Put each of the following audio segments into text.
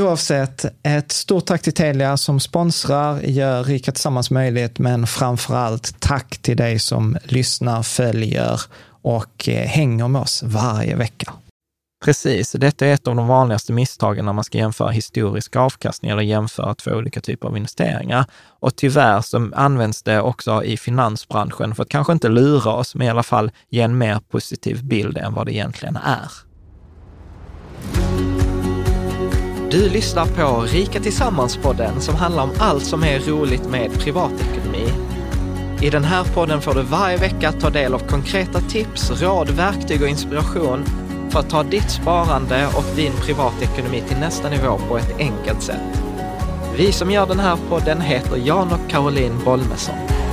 Oavsett, ett stort tack till Telia som sponsrar, gör Rika Tillsammans möjligt, men framför allt tack till dig som lyssnar, följer och eh, hänger med oss varje vecka. Precis, detta är ett av de vanligaste misstagen när man ska jämföra historisk avkastning eller jämföra två olika typer av investeringar. Och tyvärr så används det också i finansbranschen för att kanske inte lura oss, men i alla fall ge en mer positiv bild än vad det egentligen är. Du lyssnar på Rika Tillsammans-podden som handlar om allt som är roligt med privatekonomi. I den här podden får du varje vecka ta del av konkreta tips, råd, verktyg och inspiration för att ta ditt sparande och din privatekonomi till nästa nivå på ett enkelt sätt. Vi som gör den här podden heter Jan och Caroline Bolmesson.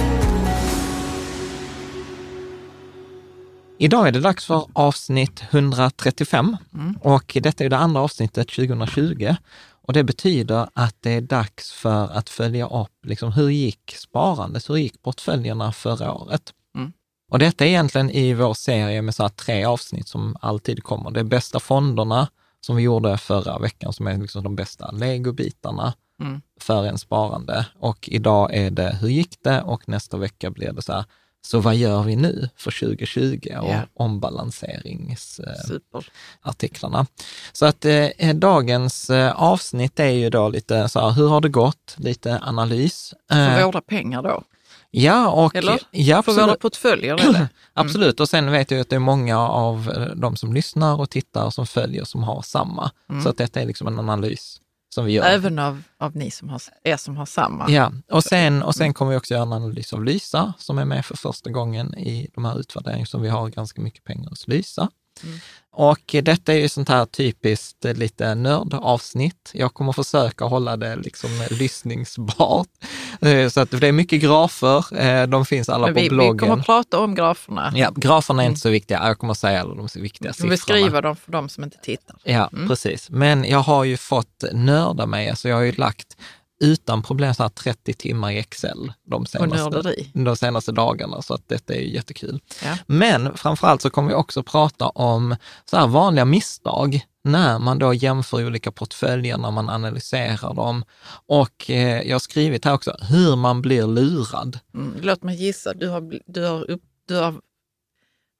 Idag är det dags för avsnitt 135 och detta är det andra avsnittet 2020. Och det betyder att det är dags för att följa upp, liksom, hur gick sparandet, hur gick portföljerna förra året? Mm. Och detta är egentligen i vår serie med så tre avsnitt som alltid kommer. Det är bästa fonderna som vi gjorde förra veckan, som är liksom de bästa legobitarna Mm. för en sparande. Och idag är det hur gick det? Och nästa vecka blir det så här, så vad gör vi nu för 2020 och Ja. ombalanseringsartiklarna. Så att eh, dagens eh, avsnitt är ju då lite så här, hur har det gått? Lite analys. För Eh, vårda pengar då? ja, och, Eller? ja, För våra portföljer är det? Absolut, och sen vet jag att det är många av eh, de som lyssnar och tittar som följer som har samma. Mm. Så att detta är liksom en analys som vi gör. Även av, av ni som har, er som har samma? Ja, och sen, och sen kommer vi också göra en analys av Lysa som är med för första gången i de här utvärderingarna som vi har ganska mycket pengar hos Lysa. Mm. Och detta är ju sånt här typiskt eh, lite nördavsnitt. Jag kommer försöka hålla det liksom lyssningsbart. Eh, Så att det är mycket grafer, eh, de finns alla Men på vi, vi bloggen. kommer att prata om graferna. Ja, graferna är inte så viktiga. Jag kommer säga alla de viktiga Vi siffrorna. beskriva dem för de som inte tittar. Ja, Mm. precis. Men jag har ju fått nörda mig, alltså jag har ju lagt utan problem så här 30 timmar i Excel de senaste, de senaste dagarna, så att detta är ju jättekul. Ja. Men framförallt så kommer vi också prata om så här vanliga misstag när man då jämför olika portföljer, när man analyserar dem. Och eh, jag har skrivit här också hur man blir lurad. Mm, låt mig gissa, du har, du, har upp, du har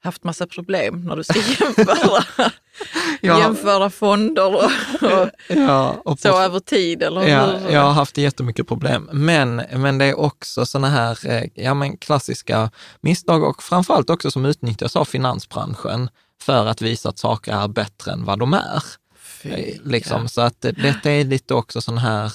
haft massa problem när du ska jämföra, Ja. jämföra fonder och, och Ja, och så port- över tid. Eller Ja, hur? jag har haft jättemycket problem. Men, men det är också sådana här eh, ja, men klassiska misstag och framförallt också som utnyttjas av finansbranschen för att visa att saker är bättre än vad de är. Eh, Liksom. Så att eh, detta är lite också sån här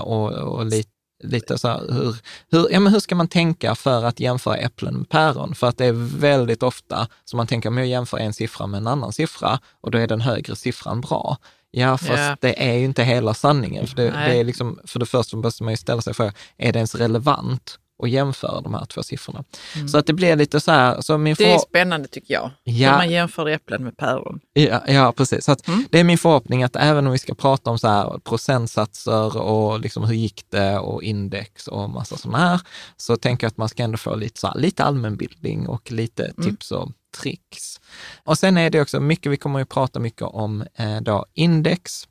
och, och lite Lite så här, hur, hur, ja, men hur ska man tänka för att jämföra äpplen med päron? För att det är väldigt ofta som man tänker, men jag jämför en siffra med en annan siffra och då är den högre siffran bra. Ja, fast Ja. det är ju inte hela sanningen. För det, det är liksom, för det första måste man ju ställa sig för, är det ens relevant att jämföra de här två siffrorna? Så att det blir lite så här, så min Mm. Det är spännande tycker jag, Ja. när man jämför äpplen med päron. Ja, ja precis. Så att Mm. det är min förhoppning att även om vi ska prata om så här procentsatser och liksom hur gick det och index och massa sådana här, så tänker jag att man ska ändå få lite, så här, lite allmänbildning och lite Mm. tips och tricks. Och sen är det också mycket, vi kommer ju prata mycket om eh, då index.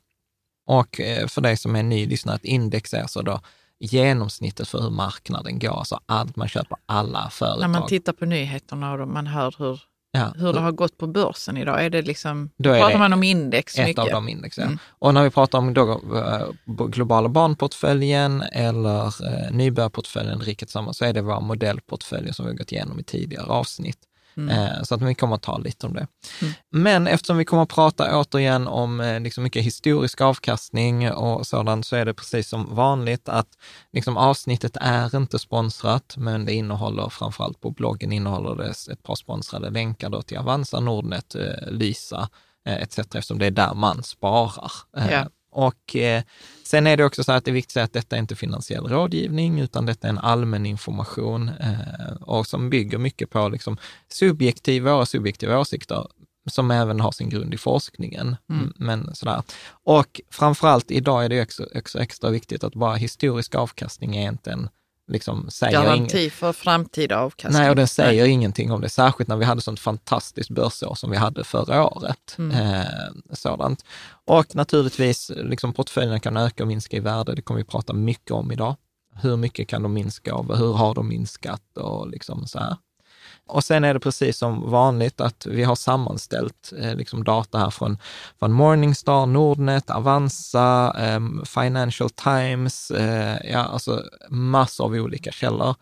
Och eh, för dig som är ny lyssnare, ett index är alltså då genomsnittet för hur marknaden går, alltså allt man köper, alla företag. När man tittar på nyheterna och man hör hur, ja, hur det har gått på börsen idag, är det liksom, Då pratar man om index ett mycket? av de indexen. Mm. Och när vi pratar om då, eh, globala barnportföljen eller eh, nybörjarportföljen, riket samman, så är det våra modellportföljer som vi har gått igenom i tidigare avsnitt. Mm. Eh, så att vi kommer att ta lite om det. Mm. Men eftersom vi kommer att prata återigen om eh, liksom mycket historisk avkastning och sådant, så är det precis som vanligt att liksom avsnittet är inte sponsrat, men det innehåller framförallt på bloggen innehåller det ett par sponsrade länkar då till Avanza, Nordnet, eh, Lysa etc. eftersom det är där man sparar. Ja. Och eh, sen är det också så att det är viktigt att säga att detta är inte finansiell rådgivning, utan detta är en allmän information eh, och som bygger mycket på liksom subjektiva och subjektiva åsikter som även har sin grund i forskningen. Mm. Men sådär. Och framförallt idag är det också, också extra viktigt att bara historisk avkastning är inte en, liksom, säger. Garanti för framtida avkastning. Nej, och den säger ingenting om det, särskilt när vi hade sånt fantastiskt börsår som vi hade förra året. Mm. Eh, sådant. Och naturligtvis, liksom portföljerna kan öka och minska i värde. Det kommer vi prata mycket om idag. Hur mycket kan de minska och hur har de minskat och liksom så här. Och sen är det precis som vanligt att vi har sammanställt eh, liksom data här från, från Morningstar, Nordnet, Avanza, eh, Financial Times, eh, ja alltså massor av olika källor.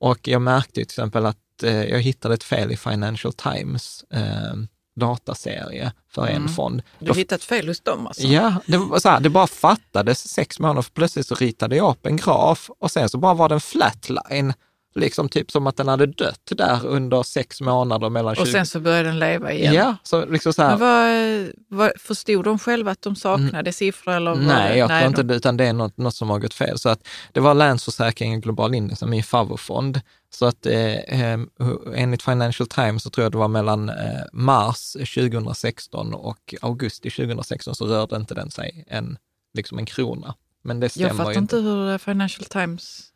Och jag märkte till exempel att eh, jag hittade ett fel i Financial Times eh, dataserie för en Mm. fond. Du Då hittat fel hos dem alltså? Ja, det, var så här, det bara fattades sex månader, för plötsligt så ritade jag upp en graf och sen så bara var det en flatline, liksom typ som att den hade dött där under sex månader mellan 20... Och sen så börjar den leva igen? Ja, så liksom så här, Men vad, vad, förstod de själva att de saknade siffror? Eller Nej, jag tror inte de, det, utan det är något, något som har gått fel. Så att det var Länsförsäkringen Global Index, min favoritfond. Så att eh, eh, enligt Financial Times så tror jag det var mellan eh, mars 2016 och augusti 2016 så rörde inte den sig en, liksom en krona. Men det stämmer Jag fattar inte hur Financial Times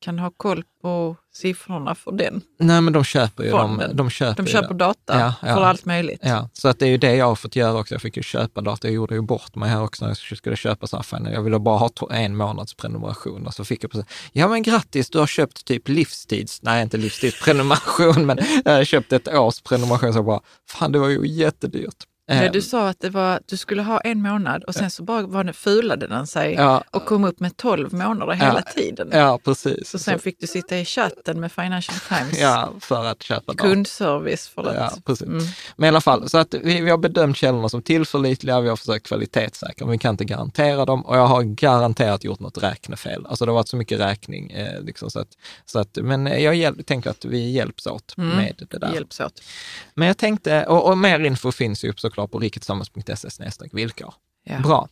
kan ha koll på siffrorna för den. Nej, men de köper ju de, de köper De köper data Ja, ja. för allt möjligt. Ja, så att det är ju det jag har fått göra också. Jag fick ju köpa data. Jag gjorde ju bort mig här också när jag skulle köpa så här, Jag ville bara ha en månads prenumeration och så fick jag precis, ja men grattis, du har köpt typ livstids, nej inte livstidsprenumeration, men jag har köpt ett års prenumeration. Så jag bara, fan det var ju jättedyrt. Nej, Eh, du sa att det var, du skulle ha en månad och sen så bara var det, fulade den sig ja, och kom upp med 12 månader hela tiden. ja, precis. Så sen fick du sitta i chatten med Financial Times ja, för att köpa kundservice för att... Ja, precis. Mm. Men i alla fall, så att vi, vi har bedömt källorna som tillförlitliga, vi har försökt kvalitetssäkra, men vi kan inte garantera dem och jag har garanterat gjort något räknefel. Alltså det har varit så mycket räkning, eh, liksom, så att, så att, men jag hjäl- tänker att vi hjälps åt Mm. med det där. Hjälps åt. Men jag tänkte, och, och mer info finns ju såklart på riketsammans.se villkor. Ja. Bra.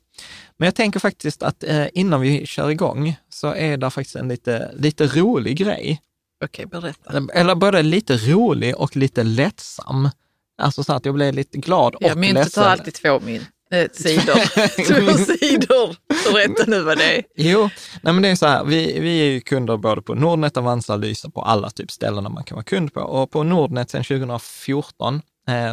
Men jag tänker faktiskt att eh, innan vi kör igång så är det faktiskt en lite, lite rolig grej. Okej, berätta. Eller både lite rolig och lite lättsam. Alltså så att jag blev lite glad och Ja, myntet ledsen. har alltid två mynt. Eh, sidor. Två sidor. Berätta nu vad det är. Jo, nej men det är så här, vi, vi är ju kunder både på Nordnet, Avanza, Lysa, på alla typ ställen man kan vara kund på. Och på Nordnet sedan 2014 eh,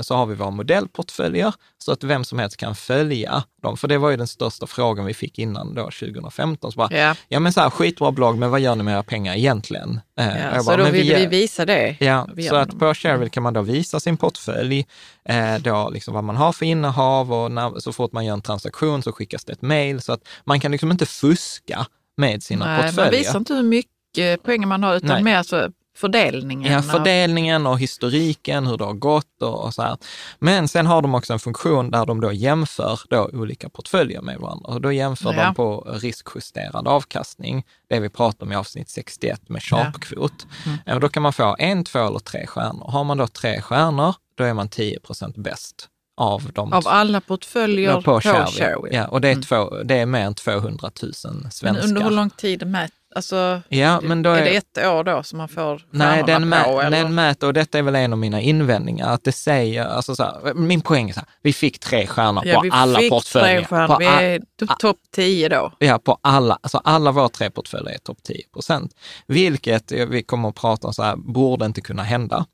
så har vi våra modellportföljer så att vem som helst kan följa dem. För det var ju den största frågan vi fick innan då 2015. Så bara, Ja. ja men så här, skitbra blogg, men vad gör ni med era pengar egentligen? Eh, Ja, jag så bara, då "Men vi vill gör- vi visa det. Ja, Vi så att dem. på Shareville kan man då visa sin portfölj, eh, då liksom vad man har för innehav och när, så fort man gör en transaktion så skickas det ett mejl. Så att man kan liksom inte fuska med sina Nej, man portföljer. visar inte hur mycket pengar man har utan Nej. mer alltså fördelningen. Ja, fördelningen och historiken, hur det har gått och, och så här. Men sen har de också en funktion där de då jämför då olika portföljer med varandra. Och då jämför Ja. de på riskjusterad avkastning, det vi pratade om i avsnitt 61 med Sharp-kvot. Mm. Och då kan man få en, två eller tre stjärnor. Har man då tre stjärnor, då är man 10 procent bäst av de Av alla portföljer ja, på, på. Shareville. Ja, och det är, två, det är mer än 200 000 Men svenskar. under hur lång tid mät, alltså, Ja, men då är, är- det ett år då som man får Nej, den, mä, på? den mäter, och detta är väl en av mina invändningar, att det säger, alltså så här, min poäng är så här, vi fick tre stjärnor ja, på alla portföljer. tre stjärnor. På, Vi är to- topp 10 då. ja, på alla, alltså alla våra tre portföljer är topp 10 procent. Vilket, vi kommer att prata om så här, borde inte kunna hända.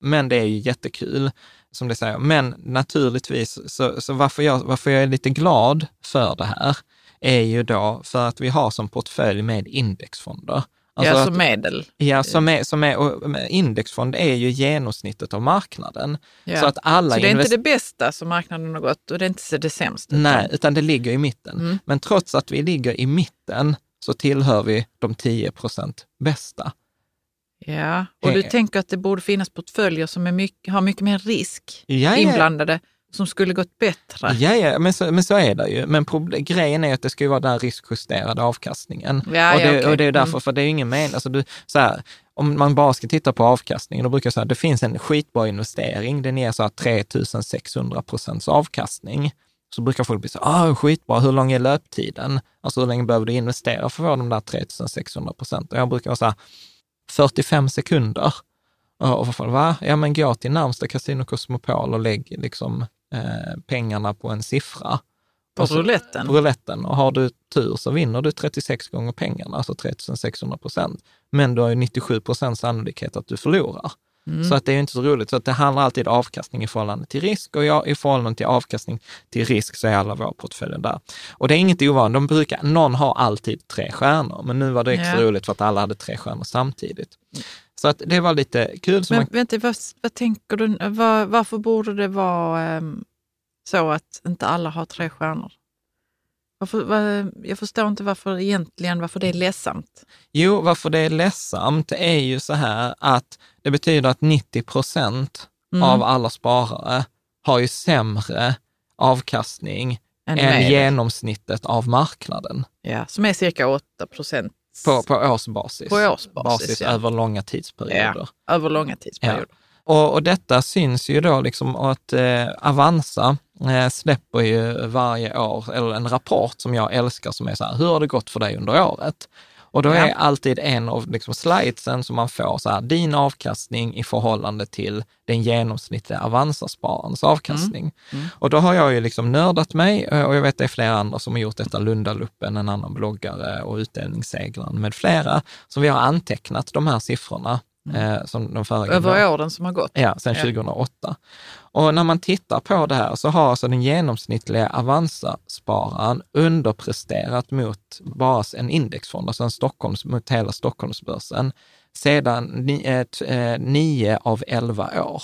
Men det är ju jättekul, som det säger. Men naturligtvis, så, så varför, jag, varför jag är lite glad för det här, är ju då för att vi har som portfölj med indexfonder. Alltså ja, att- som medel. Ja, som är, som är, indexfond är ju genomsnittet av marknaden. Ja. Så att alla så det är inte det bästa som marknaden har gått och det är inte det sämsta. Nej, utan det ligger i mitten. Mm. Men trots att vi ligger i mitten så tillhör vi de 10 procent bästa. Ja, och du Eh. tänker att det borde finnas portföljer som mycket, har mycket mer risk Ja, ja. Som skulle gått bättre. Ja, ja men, så, men så är det ju. Men grejen är att det ska ju vara den riskjusterade avkastningen. Ja, och, ja, det, okej. och det är därför, Mm. för det är ingen mening. Alltså du, så här, om man bara ska titta på avkastningen, då brukar jag säga att det finns en skitbra investering. Den ger så här 3600 procents avkastning. Så brukar folk bli så ah skitbra, hur lång är löptiden? Alltså hur länge behöver du investera för att få de där 3600 procent? Och jag brukar här, 45 sekunder. Och folk, va? Ja men gå till närmsta Casino Cosmopol och lägg liksom eh, pengarna på en siffra. På så- rouletten. På rouletten. Och har du tur så vinner du 36 gånger pengarna, alltså 3600 procent. Men du har ju 97 procents sannolikhet att du förlorar. Mm. Så att det är inte så roligt. Så att det handlar alltid avkastning i förhållande till risk och jag, i förhållande till avkastning till risk så är alla våra portföljer där. Och det är inget ovanligt. De brukar, någon har alltid tre stjärnor, men nu var det extra Ja. roligt för att alla hade tre stjärnor samtidigt. Så att det var lite kul. Men man, vänta, vad, vad tänker du? Var, varför borde det vara ehm, så att inte alla har tre stjärnor? Varför, vad, jag förstår inte varför egentligen varför det är ledsamt. Jo, varför det är ledsamt är ju så här att det betyder att 90 procent Mm. av alla sparare har ju sämre avkastning Än än genomsnittet av marknaden Ja, som är cirka 8 procent på, på årsbasis. På årsbasis, Basis ja. över långa tidsperioder. över långa tidsperioder. Och, och detta syns ju då liksom att eh, Avanza eh, släpper ju varje år, eller en rapport som jag älskar som är så här, hur har det gått för dig under året? Och då Ja. är alltid en av liksom slidesen som man får så här, din avkastning i förhållande till den genomsnittliga Avanza-spararens avkastning. Och då har jag ju liksom nördat mig eh, och jag vet det är flera andra som har gjort detta, Lundaluppen, en annan bloggare och utdelningsseglaren med flera, som vi har antecknat de här siffrorna eh, som de föregående Över åren som har gått. Ja, sedan Ja. 2008. Och när man tittar på det här så har alltså den genomsnittliga Avanza-spararen underpresterat mot bara en indexfond, alltså en Stockholms, mot hela Stockholmsbörsen, sedan ni, eh, t- eh, nio av elva år.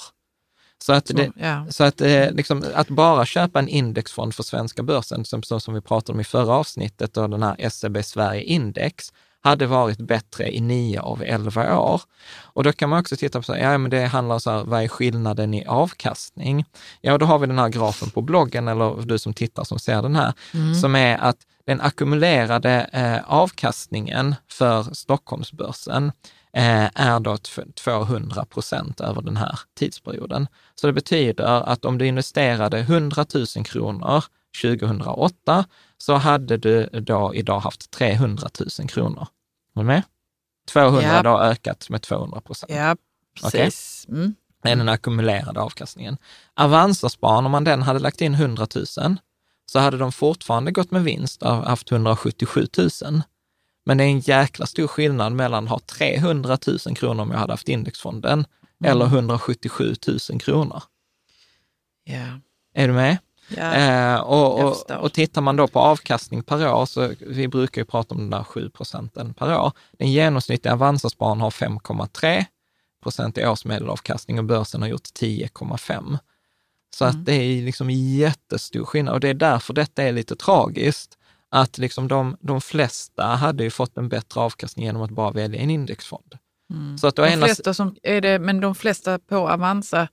Så att, det, ja. så att, eh, liksom, att bara köpa en indexfond för svenska börsen, som, så som vi pratade om i förra avsnittet, och den här SEB Sverige Index, hade varit bättre i nio av elva år. Och då kan man också titta på, så här, ja men det handlar om så här, vad är skillnaden i avkastning? Ja, då har vi den här grafen på bloggen, eller du som tittar som ser den här, som är att den ackumulerade eh, avkastningen för Stockholmsbörsen eh, är då tv- 200 procent över den här tidsperioden. Så det betyder att om du investerade 100 000 kronor 2008 så hade du då idag haft 300 000 kronor. Är du med? 200 Ja. då ökat med 200 procent. ja, precis. Mm. Det är den ackumulerade avkastningen. Avanza-spararen, om man den hade lagt in 100 000, så hade de fortfarande gått med vinst och haft 177 000. Men det är en jäkla stor skillnad mellan att ha 300 000 kronor om jag hade haft indexfonden Mm. eller 177 000 kronor. Ja. Är du med? Ja. Eh, och, och, och tittar man då på avkastning per år, så vi brukar ju prata om den där 7 procenten per år. Den genomsnittliga Avanza-spararen har 5,3 procent i årsmedelavkastning och börsen har gjort 10,5. Så Mm. att det är liksom jättestor skillnad och det är därför detta är lite tragiskt. Att liksom de, de flesta hade ju fått en bättre avkastning genom att bara välja en indexfond. Så att Mm. De flesta som är det, men de flesta på Avanza,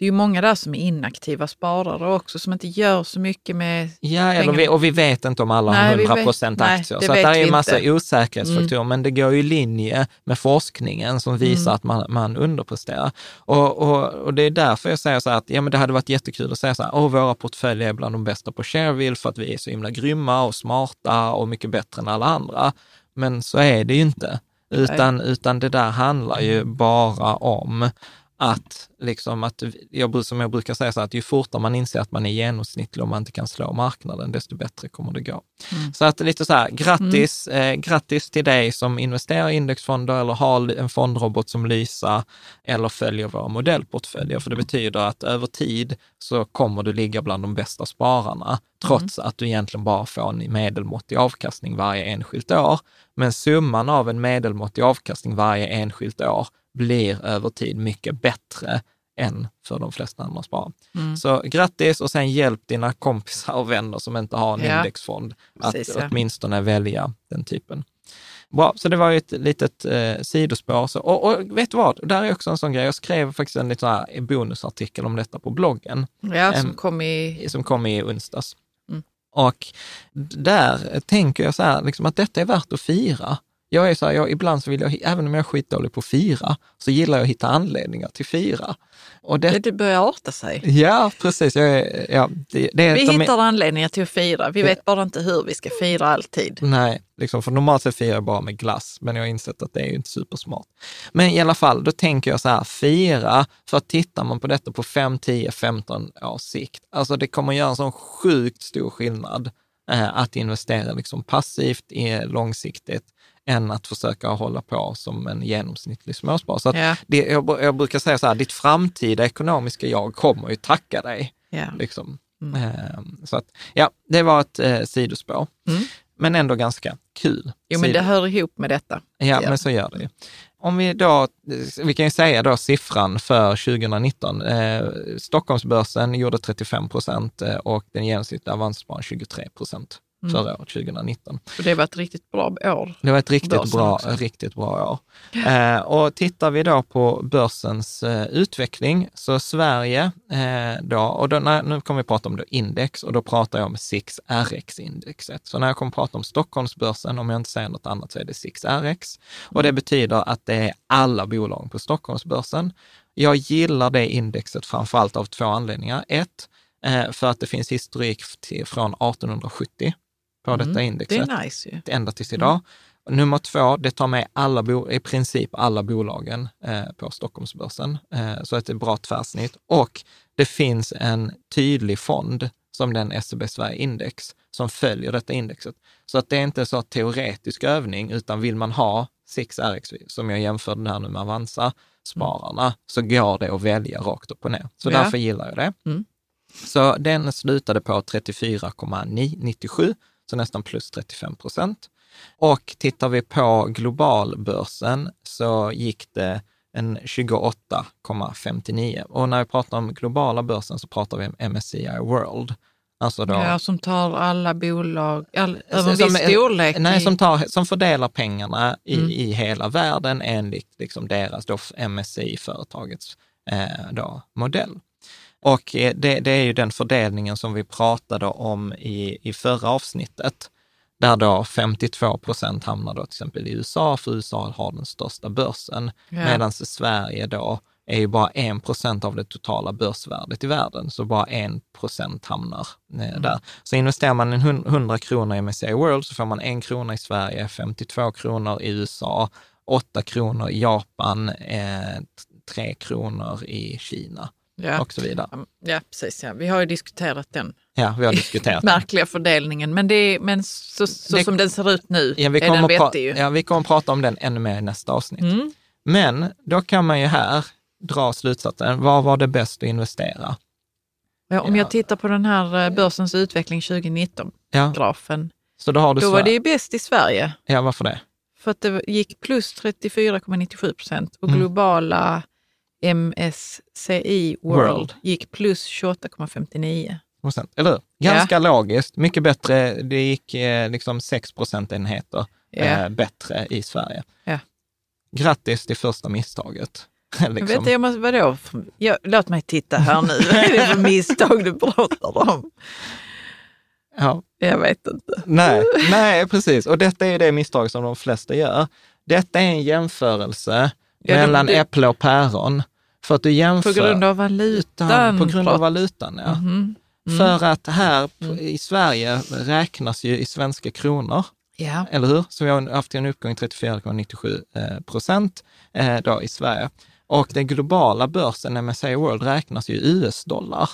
det är ju många där som är inaktiva sparare också, som inte gör så mycket med... Ja, eller pengar. vi, och vi vet inte om alla Nej, har vi 100 vet- procent nej, aktier. det Så vet där är en massa inte. Mm. osäkerhetsfaktorer, men det går ju i linje med forskningen som visar Mm. att man, man underpresterar. Och, och, och det är därför jag säger så här att ja, men det hade varit jättekul att säga så här, åh, våra portföljer är bland de bästa på Shareville för att vi är så himla grymma och smarta och mycket bättre än alla andra. Men så är det ju inte. Utan, utan det där handlar ju bara om att, liksom att jag, som jag brukar säga, så att ju fortare man inser att man är genomsnittlig och man inte kan slå marknaden, desto bättre kommer det gå. Så att lite så här, grattis, eh, grattis till dig som investerar i indexfonder eller har en fondrobot som Lysa eller följer våra modellportföljer. För det betyder att över tid så kommer du ligga bland de bästa spararna, trots att du egentligen bara får en medelmåttig avkastning varje enskilt år. Men summan av en medelmåttig avkastning varje enskilt år blir över tid mycket bättre än för de flesta andra sparare. Mm. Så grattis och sen hjälp dina kompisar och vänner som inte har en Ja, indexfond att precis, ja. åtminstone välja den typen. Bra, så det var ju ett litet eh, sidospår. Så, och, och vet du vad, där är också en sån grej. Jag skrev faktiskt en liten här bonusartikel om detta på bloggen Ja, som Em, kom i... som kom i onsdags. Mm. Och där tänker jag så här, liksom att detta är värt att fira. Jag är så här, jag, ibland så vill jag, även om jag är skitdålig på att fira, så gillar jag att hitta anledningar till fira. Och det, Det, börjar arta sig. ja, precis. Jag är, ja, det, det Vi hittar anledningar till att fira. Vi vet bara inte hur vi ska fira alltid. Nej, liksom, för normalt sett firar jag bara med glass, men jag har insett att det är ju inte supersmart. Men i alla fall, då tänker jag så här, fira, för att tittar man på detta på 5, 10, 15 års sikt, alltså det kommer göra en sån sjukt stor skillnad eh, att investera liksom passivt, i, långsiktigt, än att försöka hålla på som en genomsnittlig småsparare. Så Ja. det, jag, jag brukar säga så här, ditt framtida ekonomiska jag kommer ju tacka dig. Ja. Liksom. Eh, så att, ja, det var ett eh, sidospår. Mm. Men ändå ganska kul. Jo, men det hör ihop med detta. Ja, Ja. men så gör det. Om vi då, vi kan ju säga då siffran för 2019. Eh, Stockholmsbörsen gjorde 35 procent eh, och den genomsnittliga Avanza 23 procent Mm. förra året, 2019. För det var ett riktigt bra år. Det var ett riktigt Börsen bra, också. riktigt bra år. Eh, och tittar vi då på börsens eh, utveckling, så Sverige då, då, och då, när, nu kommer vi prata om då index och då pratar jag om 6RX-indexet. Så när jag kommer prata om Stockholmsbörsen, om jag inte säger något annat så är det 6RX. Och det betyder att det är alla bolag på Stockholmsbörsen. Jag gillar det indexet framför allt av två anledningar. Ett, eh, för att det finns historik från 1870 på detta Mm. Det indexet är nice ju. ända tills idag. Nummer två, det tar med alla bo, i princip alla bolagen eh, på Stockholmsbörsen. Eh, så att det är bra tvärsnitt. Och det finns en tydlig fond som den SEB Sverige Index som följer detta indexet. Så att det är inte så teoretisk övning, utan vill man ha 6RX, som jag jämförde här nu med Avanza, spararna, så går det att välja rakt upp och ner. Så Ja. därför gillar jag det. Mm. Så den slutade på 34,97, så nästan plus 35 procent. Och tittar vi på globalbörsen så gick det en 28,59. Och när vi pratar om globala börsen så pratar vi om MSCI World. Alltså då, Ja, som tar alla bolag all, över en som- viss storlek. Nej, som, tar, som fördelar pengarna i, Mm. i hela världen enligt liksom deras då MSCI-företagets eh, då, modell. Och eh, det, det är ju den fördelningen som vi pratade om i, i förra avsnittet, där då 52 procent hamnar då till exempel i USA, för USA har den största börsen, Ja. medan Sverige då är ju bara 1 procent av det totala börsvärdet i världen, så bara 1 procent hamnar eh, där. Så investerar man en hun- 100 kronor i MSCI World så får man en krona i Sverige, 52 kronor i USA, 8 kronor i Japan, eh, 3 kronor i Kina ja. och så vidare. ja, precis. Ja. Vi har ju diskuterat den Ja, vi har diskuterat märkliga fördelningen. Men, det är, men så, så Det- som den ser ut nu Ja, vi är den vettig ju. ja, vi kommer att prata om den ännu mer i nästa avsnitt. Mm. Men då kan man ju här dra slutsatsen, vad var det bäst att investera? Ja, om Ja. jag tittar på den här eh, börsens utveckling 2019-grafen, Ja, så då har du då var det bäst i Sverige. Ja, varför det? För att det gick plus 34,97 procent och Mm. globala MSCI World, World. gick plus 28,59. Procent, eller hur? Ganska logiskt, mycket bättre. Det gick eh, liksom 6 procentenheter Ja. eh, bättre i Sverige. Ja. Grattis till första misstaget. Jag liksom. vet jag måste, vadå? Jag, låt mig titta här nu. Vad är det för misstag du pratar om? ja. Jag vet inte. Nej, nej, precis. Och detta är det misstag som de flesta gör. Detta är en jämförelse Ja, det- mellan det- äpple och päron. För att du jämför... På grund av valutan. På grund av valutan, ja. Mhm. Mm. För att här p- i Sverige räknas ju i svenska kronor, Ja. eller hur? Så vi har haft en uppgång i 34,97 eh, procent eh, då i Sverige. Och den globala börsen, MSCI World, räknas ju i US-dollar.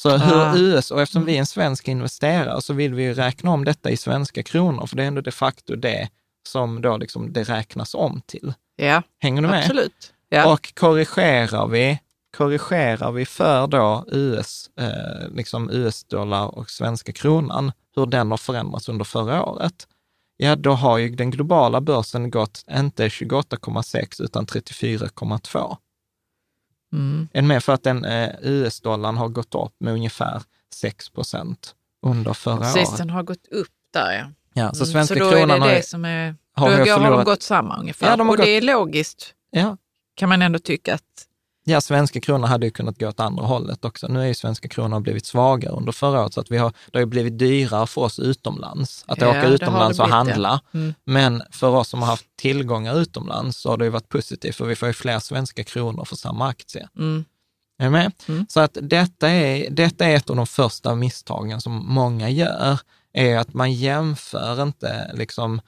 Så hur Ah. US, och eftersom vi är en svensk investerare så vill vi ju räkna om detta i svenska kronor, för det är ändå de facto det som då liksom det räknas om till. ja, Hänger du med? absolut. Ja. Och korrigerar vi, korrigerar vi för då US, eh, liksom US-dollar och svenska kronan, hur den har förändrats under förra året, ja då har ju den globala börsen gått inte 28,6 utan 34,2. Mm. Än med för att den eh, US-dollarn har gått upp med ungefär 6 procent under förra Precis, året. den har gått upp där ja. Ja, så Mm, svenska så då kronan är det har, det som är... har då har de gått samma ungefär. Ja, de har och gått- det är logiskt, Ja, kan man ändå tycka. att Ja, svenska kronan hade ju kunnat gå åt andra hållet också. Nu är ju svenska kronan blivit svagare under förra året, så att vi har, det har ju blivit dyrare för oss utomlands att Ja, åka utomlands och handla. Mm. Men för oss som har haft tillgångar utomlands så har det ju varit positivt, för vi får ju fler svenska kronor för samma aktie. Mm. Är med? Mm. Så att detta är, detta är ett av de första misstagen som många gör, är att man jämför inte liksom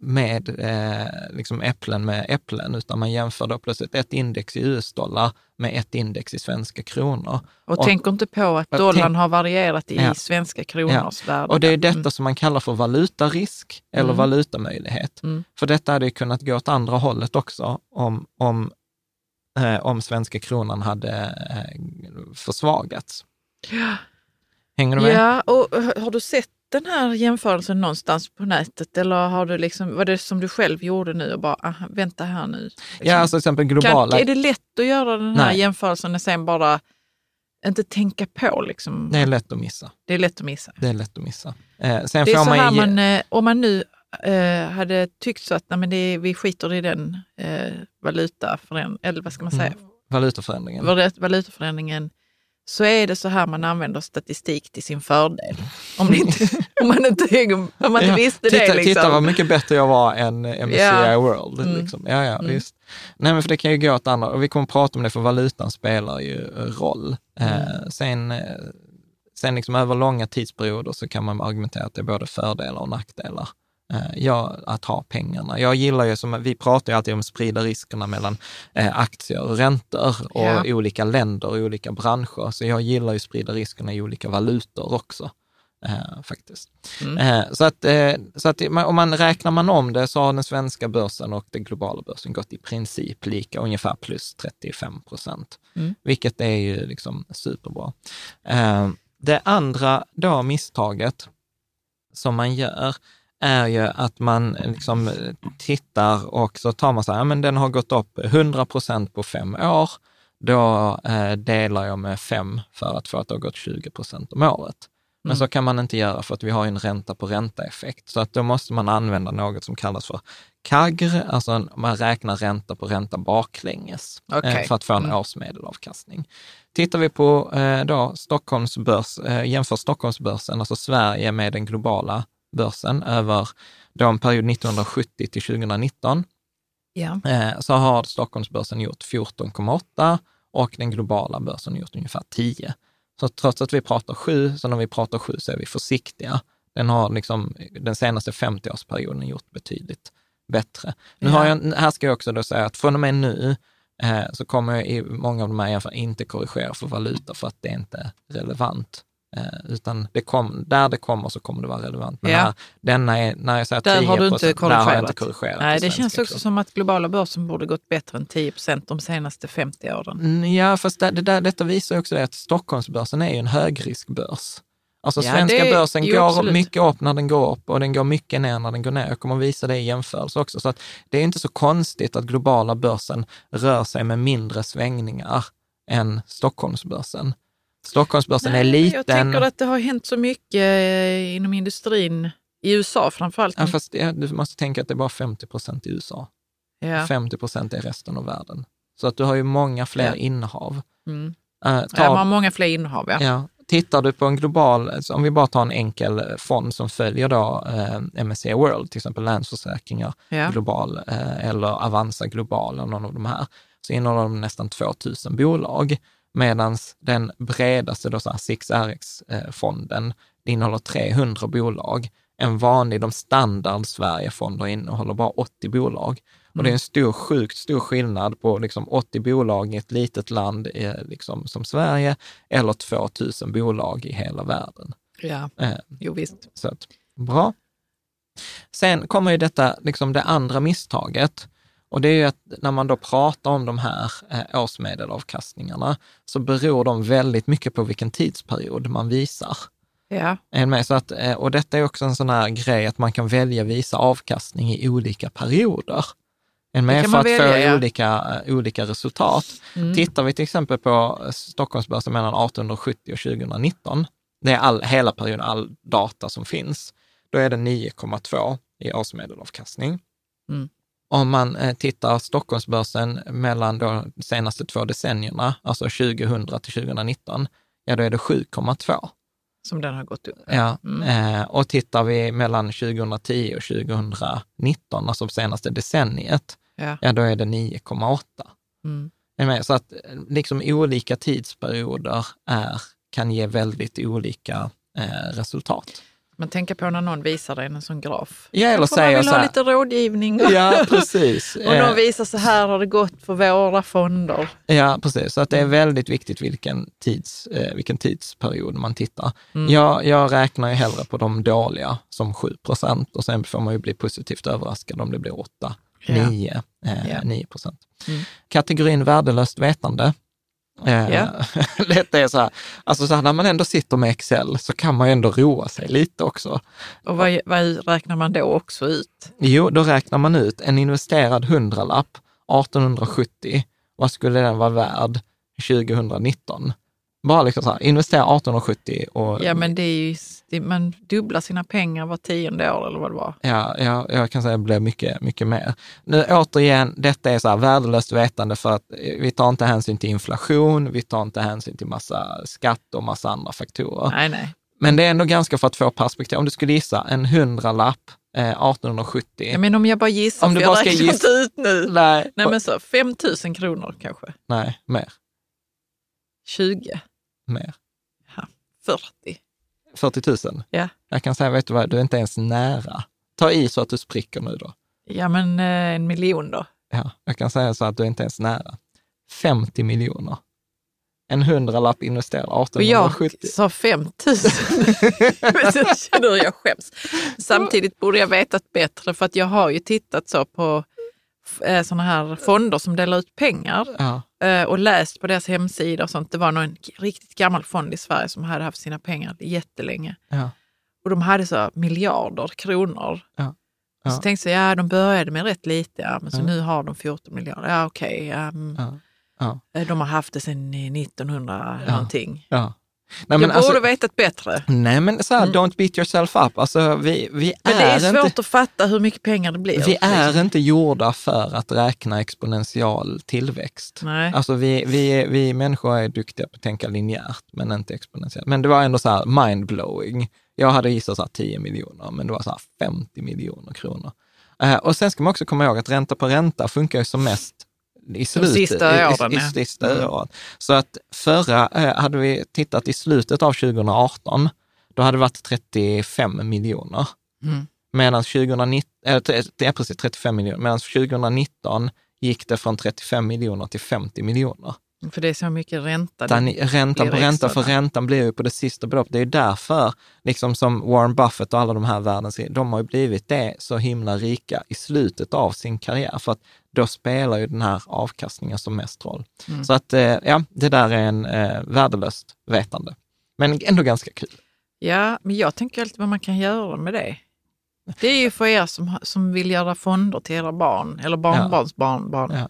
med eh, liksom äpplen med äpplen, utan man jämför då plötsligt ett index i US-dollar med ett index i svenska kronor. Och, Och- tänker inte på att dollarn tänk- har varierat i Ja. svenska kronors värde. Och det är detta Mm. som man kallar för valutarisk eller Mm. valutamöjlighet. Mm. För detta hade ju kunnat gå åt andra hållet också om, om, eh, om svenska kronan hade eh, försvagats. Hänger du med? Ja, och h- har du sett den här jämförelsen någonstans på nätet eller har du liksom, var det som du själv gjorde nu och bara, aha, vänta här nu? Liksom. Ja, alltså till exempel globala... kan, är det lätt att göra den här Nej. jämförelsen och sen bara inte tänka på? Liksom? Det är lätt att missa. Det är lätt att missa. Det är lätt att missa. Eh, sen Det är så man här man, eh, om man nu eh, hade tyckt så att nej, men det vi skiter i den eh, valutaförändringen, eller vad ska man säga, Mm. Valutaförändringen. Valut- valutaförändringen, så är det så här man använder statistik till sin fördel. Om, det inte, om man inte, om man inte Ja, visste titta, det. Liksom. titta vad mycket bättre jag var än MSCI Ja. World. Mm. Liksom. Ja, ja, Mm. visst. Nej, men för det kan ju gå åt andra, och vi kommer att prata om det, för valutan spelar ju eh, roll. Mm. Eh, sen eh, sen liksom över långa tidsperioder så kan man argumentera att det är både fördelar och nackdelar. Eh, ja, att ha pengarna. Jag gillar ju, som vi pratar ju alltid om att sprida riskerna mellan eh, aktier och räntor och Ja. olika länder och olika branscher. Så jag gillar ju att sprida riskerna i olika valutor också. Eh, faktiskt. Mm. Eh, så att, eh, så att man- om man räknar man om det så har den svenska börsen och den globala börsen gått i princip lika, ungefär plus 35 procent. Mm. Vilket är ju liksom superbra. Eh, det andra då misstaget som man gör är ju att man liksom eh, tittar och så tar man så här, ja, men den har gått upp 100 procent på fem år. Då eh, delar jag med fem för att få att det har gått 20 procent om året. Men Mm. så kan man inte göra för att vi har en ränta på ränta-effekt. Så att då måste man använda något som kallas för KAGR, alltså man räknar ränta på ränta baklänges eh, för att få en Mm. årsmedelavkastning. Tittar vi på eh, då Stockholmsbörs, eh, jämför Stockholmsbörsen, alltså Sverige med den globala börsen över då en period 1970 till 2019, Ja. eh, så har Stockholmsbörsen gjort 14,8 och den globala börsen gjort ungefär 10. Så trots att vi pratar 7, så när vi pratar 7 så är vi försiktiga. Den har liksom den senaste 50-årsperioden gjort betydligt bättre. Nu har Ja. jag, här ska jag också då säga att från och med nu eh, så kommer jag i många av de här fall inte korrigera för valuta för att det är inte relevant Eh, utan det kom, där det kommer så kommer det vara relevant. Men Ja. här, denna är, när jag säger Där 10 har du inte där har jag korrigerat. inte korrigerat. Nej, det känns också kronor. som att globala börsen borde gått bättre än 10 procent de senaste 50 åren. Mm, Ja, fast det, det där, detta visar också det att Stockholmsbörsen är ju en högriskbörs. Alltså Ja, svenska det börsen ju går absolut. mycket upp när den går upp och den går mycket ner när den går ner. Jag kommer visa det i jämförelse också. Så att det är inte så konstigt att globala börsen rör sig med mindre svängningar än Stockholmsbörsen. Stockholmsbörsen är Nej, men liten. Jag tänker att det har hänt så mycket eh, inom industrin, i USA framförallt. Ja, fast det, du måste tänka att det är bara 50 procent i USA. Ja. 50 procent är resten av världen. Så att du har ju många fler Ja. innehav. Mm. Eh, ta- Ja, man har många fler innehav. Ja. Ja. Tittar du på en global, om vi bara tar en enkel eh, fond som följer då eh, MSCI World, till exempel Länsförsäkringar Ja. Global eh, eller Avanza Global eller någon av de här, så innehåller de nästan 2000 bolag. Medan den bredaste, då så här 6RX-fonden, det innehåller 300 bolag. En vanlig, de standard Sverigefonder innehåller bara 80 bolag. Och det är en stor, sjukt stor skillnad på liksom 80 bolag i ett litet land eh, liksom som Sverige eller 2000 bolag i hela världen. Ja. Eh, Jo, visst. så att, bra. Sen kommer ju detta, liksom det andra misstaget. Och det är ju att när man då pratar om de här eh, årsmedelavkastningarna så beror de väldigt mycket på vilken tidsperiod man visar. Ja. Är? Så att, eh, och detta är också en sån här grej att man kan välja visa avkastning i olika perioder. En med för man att välja, få ja. olika, eh, olika resultat. Mm. Tittar vi till exempel på Stockholmsbörsen mellan 1870 och 2019, det är all, hela perioden, all data som finns, då är det 9,2 i årsmedelavkastning. Mm. Om man eh, tittar Stockholmsbörsen mellan de senaste två decennierna, alltså 2000 till 2019, ja då är det 7,2. Som den har gått upp. Ja, Mm. eh, och tittar vi mellan 2010 och 2019, alltså senaste decenniet, Ja. ja då är det 9,8. Mm. Så att eh, liksom olika tidsperioder är, kan ge väldigt olika eh, resultat. Man tänker på när någon visar dig en sån graf. Ja, eller Kanske man säger vill så ha här- lite rådgivning. Ja, precis. Och Eh, någon visar så här har det gått för våra fonder. Ja, precis. Så att det är väldigt viktigt vilken, tids, eh, vilken tidsperiod man tittar. Mm. Jag, jag räknar ju hellre på de dåliga som 7 procent och sen får man ju bli positivt överraskad om det blir 8, Ja. 9, eh, Ja. 9 procent. Mm. Kategorin värdelöst vetande. Eh, Ja. Detta är så här, alltså så här, när man ändå sitter med Excel så kan man ju ändå roa sig lite också. Och vad, vad räknar man då också ut? Jo, då räknar man ut en investerad hundralapp 1870, vad skulle den vara värd 2019? Bara liksom så här, investera 1870 och Ja, men det är ju, det, man dubblar sina pengar var tionde år eller vad det var. Ja, ja, jag kan säga att det blir mycket, mycket mer. Nu återigen, detta är så här värdelöst vetande för att eh, vi tar inte hänsyn till inflation, vi tar inte hänsyn till massa skatt och massa andra faktorer. Nej, nej. Men det är ändå ganska för att få perspektiv. Om du skulle gissa en hundralapp eh, 1870. Ja, men om jag bara gissar, Om du för bara jag räknar inte ut nu. nej, Nej, men så 5 000 kronor kanske. nej, mer, 20, mer. 40. 40 000. Ja. Jag kan säga, vet du vad, du är inte ens nära. Ta i så att du spricker nu då. Ja, men eh, en miljon då. Ja, jag kan säga så att du är inte ens nära. 50 miljoner. En hundralapp investerad Och 1870. jag sa 5 000. jag känner hur jag skäms. Samtidigt borde jag vetat bättre för att jag har ju tittat så på eh, sådana här fonder som delar ut pengar Ja, och läst på deras hemsida och sånt. Det var någon riktigt gammal fond i Sverige som hade haft sina pengar jättelänge. ja, Och de hade så miljarder kronor. Ja. Och så Ja. tänkte jag, ja de började med rätt lite, ja, men så Ja. nu har de 14 miljarder. Ja okej, ja, mm. ja, ja. Eh, de har haft det sedan 1900 Ja. någonting. ja. Nej, jag alltså, borde vetat bättre. nej, men så här, Mm. don't beat yourself up. Alltså, vi, vi Men det är svårt inte, att fatta hur mycket pengar det blir. vi är liksom. inte gjorda för att räkna exponential tillväxt. Nej. Alltså vi, vi, vi människor är duktiga på att tänka linjärt, men inte exponentiellt. Men det var ändå så här mindblowing. Jag hade gissat så här 10 miljoner, men det var så här 50 miljoner kronor. Eh, och sen ska man också komma ihåg att ränta på ränta funkar ju som mest i slutet. sista i, åren, i, i ja. sista Mm. åren. Så att förra, eh, hade vi tittat i slutet av 2018, då hade det varit 35 miljoner. Mm. Medan 2019, eller, tre- det är precis 35 miljoner, medan 2019 gick det från 35 miljoner till 50 miljoner. För det är så mycket ränta. Där ni, ränta blir på ränta, för räntan blir ju på det sista beloppet. Det är därför, liksom som Warren Buffett och alla de här världens, de har ju blivit det så himla rika i slutet av sin karriär, för att då spelar ju den här avkastningen som mest roll. Mm. Så att, eh, ja, det där är en eh, värdelöst vetande, men ändå ganska kul. Ja, men jag tänker alltid vad man kan göra med det. Det är ju för er som, som vill göra fonder till era barn eller barnbarns barnbarn. Ja.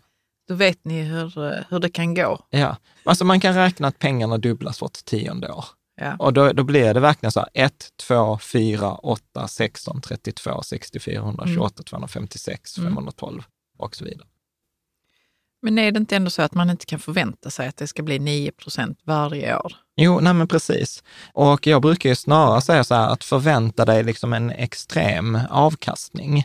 Då vet ni hur, hur det kan gå. Ja, alltså man kan räkna att pengarna dubblas vart tionde år. Ja. Och då, då blir det verkligen så här 1, 2, 4, 8, 16, 32, 64, 128, 256, Mm. 512 och så vidare. Men är det inte ändå så att man inte kan förvänta sig att det ska bli 9% varje år? Jo, nej men precis. Och jag brukar ju snarare säga så här att förvänta dig liksom en extrem avkastning.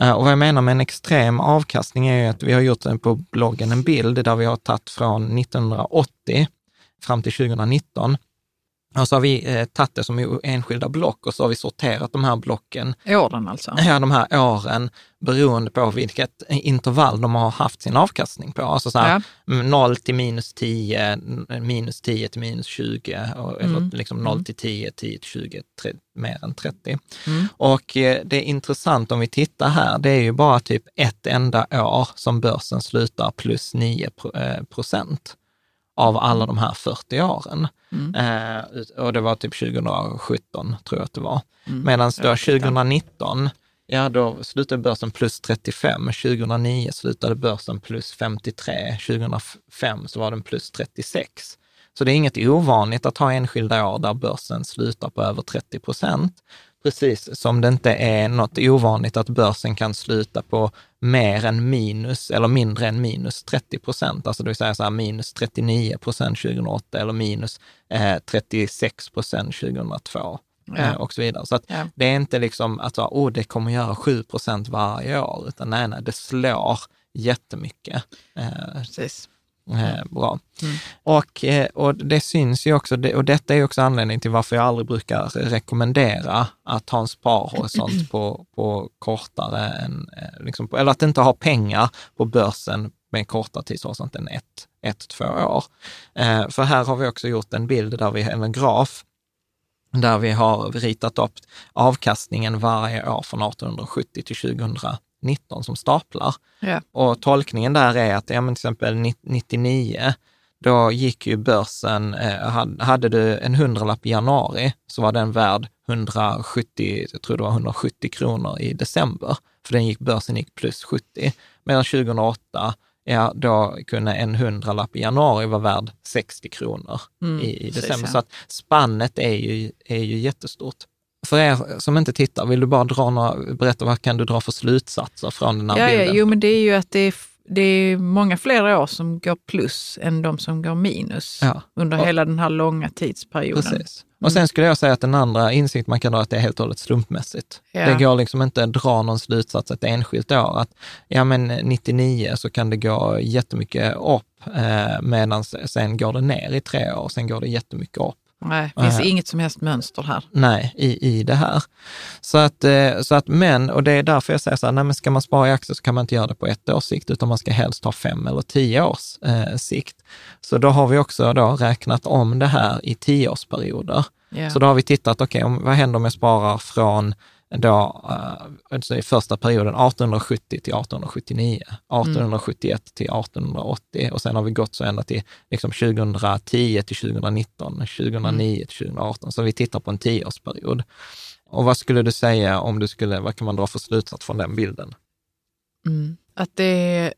Eh, Och vad jag menar med en extrem avkastning är ju att vi har gjort en på bloggen en bild där vi har tagit från 1980 fram till 2019. Och så har vi eh, tagit det som enskilda block och så har vi sorterat de här blocken Åren alltså? ja, de här åren beroende på vilket intervall de har haft sin avkastning på. Alltså så här, Ja. mm, 0 till minus 10, n- minus 10 till minus 20, och, eller Mm. liksom 0 till 10, 10 till 20, tre, mer än 30. Mm. Och eh, det är intressant om vi tittar här, det är ju bara typ ett enda år som börsen slutar plus 9 pro- eh, procent av alla de här 40 åren. Mm. Eh, och det var typ 2017, tror jag att det var. Mm. Medan då Jag tittar. 2019, ja då slutade börsen plus 35, 2009 slutade börsen plus 53, 2005 så var den plus 36. Så det är inget ovanligt att ha enskilda år där börsen slutar på över 30 procent. Precis som det inte är något ovanligt att börsen kan sluta på mer än minus eller mindre än minus 30 procent. Alltså det vill säga så här minus 39 procent 2008 eller minus eh, 36 procent 2002 eh, och så vidare. Så att Ja. det är inte liksom att så, oh, det kommer göra 7 procent varje år, utan nej, nej, det slår jättemycket. Eh, Precis. Eh, bra. Mm. Och, eh, och det syns ju också, och detta är också anledningen till varför jag aldrig brukar rekommendera att ha en sparhorisont på, på kortare än, eh, liksom, eller att inte ha pengar på börsen med en kortare tidshorisont än ett, ett, två år. Eh, för här har vi också gjort en bild, där vi, eller en graf, där vi har ritat upp avkastningen varje år från 1870 till 2019 som staplar. Ja. Och tolkningen där är att, ja men till exempel 99, då gick ju börsen, eh, hade- du en hundralapp i januari så var den värd 170, jag tror det var 170 kronor i december, för den gick, börsen gick plus 70. Medan 2008, ja då kunde en hundralapp i januari vara värd 60 kronor Mm, i, i precis, december. ja. Så att spannet är ju, är ju jättestort. För er som inte tittar, vill du bara dra några, berätta vad kan du dra för slutsatser från den här Ja, ja, bilden? jo, men det är ju att det är, det är många fler år som går plus än de som går minus Ja. under Och- hela den här långa tidsperioden. Precis. Och sen skulle jag säga att den andra insikt man kan dra är att det är helt och hållet slumpmässigt. Ja. Det går liksom inte att dra någon slutsats ett enskilt år. Att ja, men 99 så kan det gå jättemycket upp, eh, medan sen går det ner i tre år, sen går det jättemycket upp. Nej, det finns Nej. inget som helst mönster här. Nej, i, i det här. Så att, eh, så att, men, och det är därför jag säger så här, nej men ska man spara i aktier så kan man inte göra det på ett års sikt, utan man ska helst ha fem eller tio års eh, sikt. Så då har vi också då räknat om det här i tioårsperioder. Ja. Så då har vi tittat, okej, om vad händer om jag sparar från då, eh, alltså i första perioden 1870 till 1879, 1871 till 1880 och sen har vi gått så ända till liksom 2010 till 2019, 2009 till 2018. Så vi tittar på en tioårsperiod. Och vad skulle du säga om du skulle, vad kan man dra för slutsats från den bilden? Mm. Att det är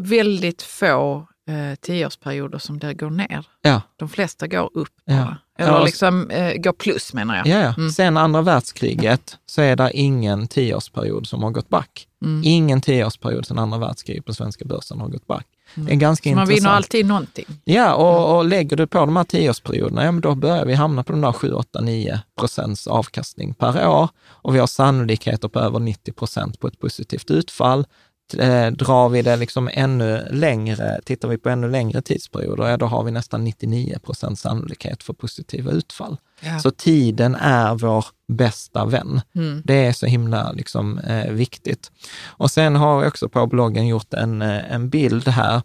väldigt få eh, tioårsperioder som det går ner. Ja, De flesta går upp Ja. bara. Eller Ja, liksom eh, går plus menar jag. ja, ja. Mm. Sen andra världskriget så är det ingen tioårsperiod som har gått back. Mm. Ingen tioårsperiod sedan andra världskriget på svenska börsen har gått back. Det är ganska Så man intressant. vinner alltid någonting. Ja, och, och lägger du på de här tioårsperioderna, ja men då börjar vi hamna på de där 7, 8, 9 procents avkastning per år och vi har sannolikheter på över 90 procent på ett positivt utfall. Eh, drar vi det liksom ännu längre, tittar vi på ännu längre tidsperioder, ja då har vi nästan 99 procent sannolikhet för positiva utfall. Ja. Så tiden är vår bästa vän. Mm. Det är så himla liksom, eh, viktigt. Och sen har jag också på bloggen gjort en, eh, en bild här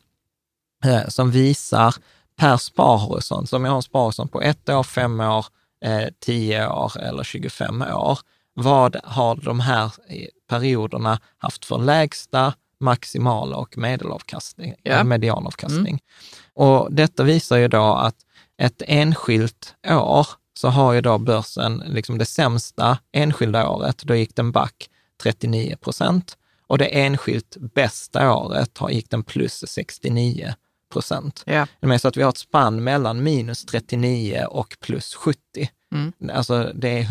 eh, som visar per sparhorisont, som jag har en sparhorisont på ett år, fem år, eh, 10 år eller 25 år. Vad har de här eh, perioderna haft för lägsta, maximala och medelavkastning, Ja. medianavkastning? Mm. Och detta visar ju då att ett enskilt år så har ju då börsen, liksom det sämsta enskilda året, då gick den back 39 procent och det enskilt bästa året har gick den plus 69 procent. Ja. Det är så att vi har ett spann mellan minus 39 och plus 70. Mm. Alltså det är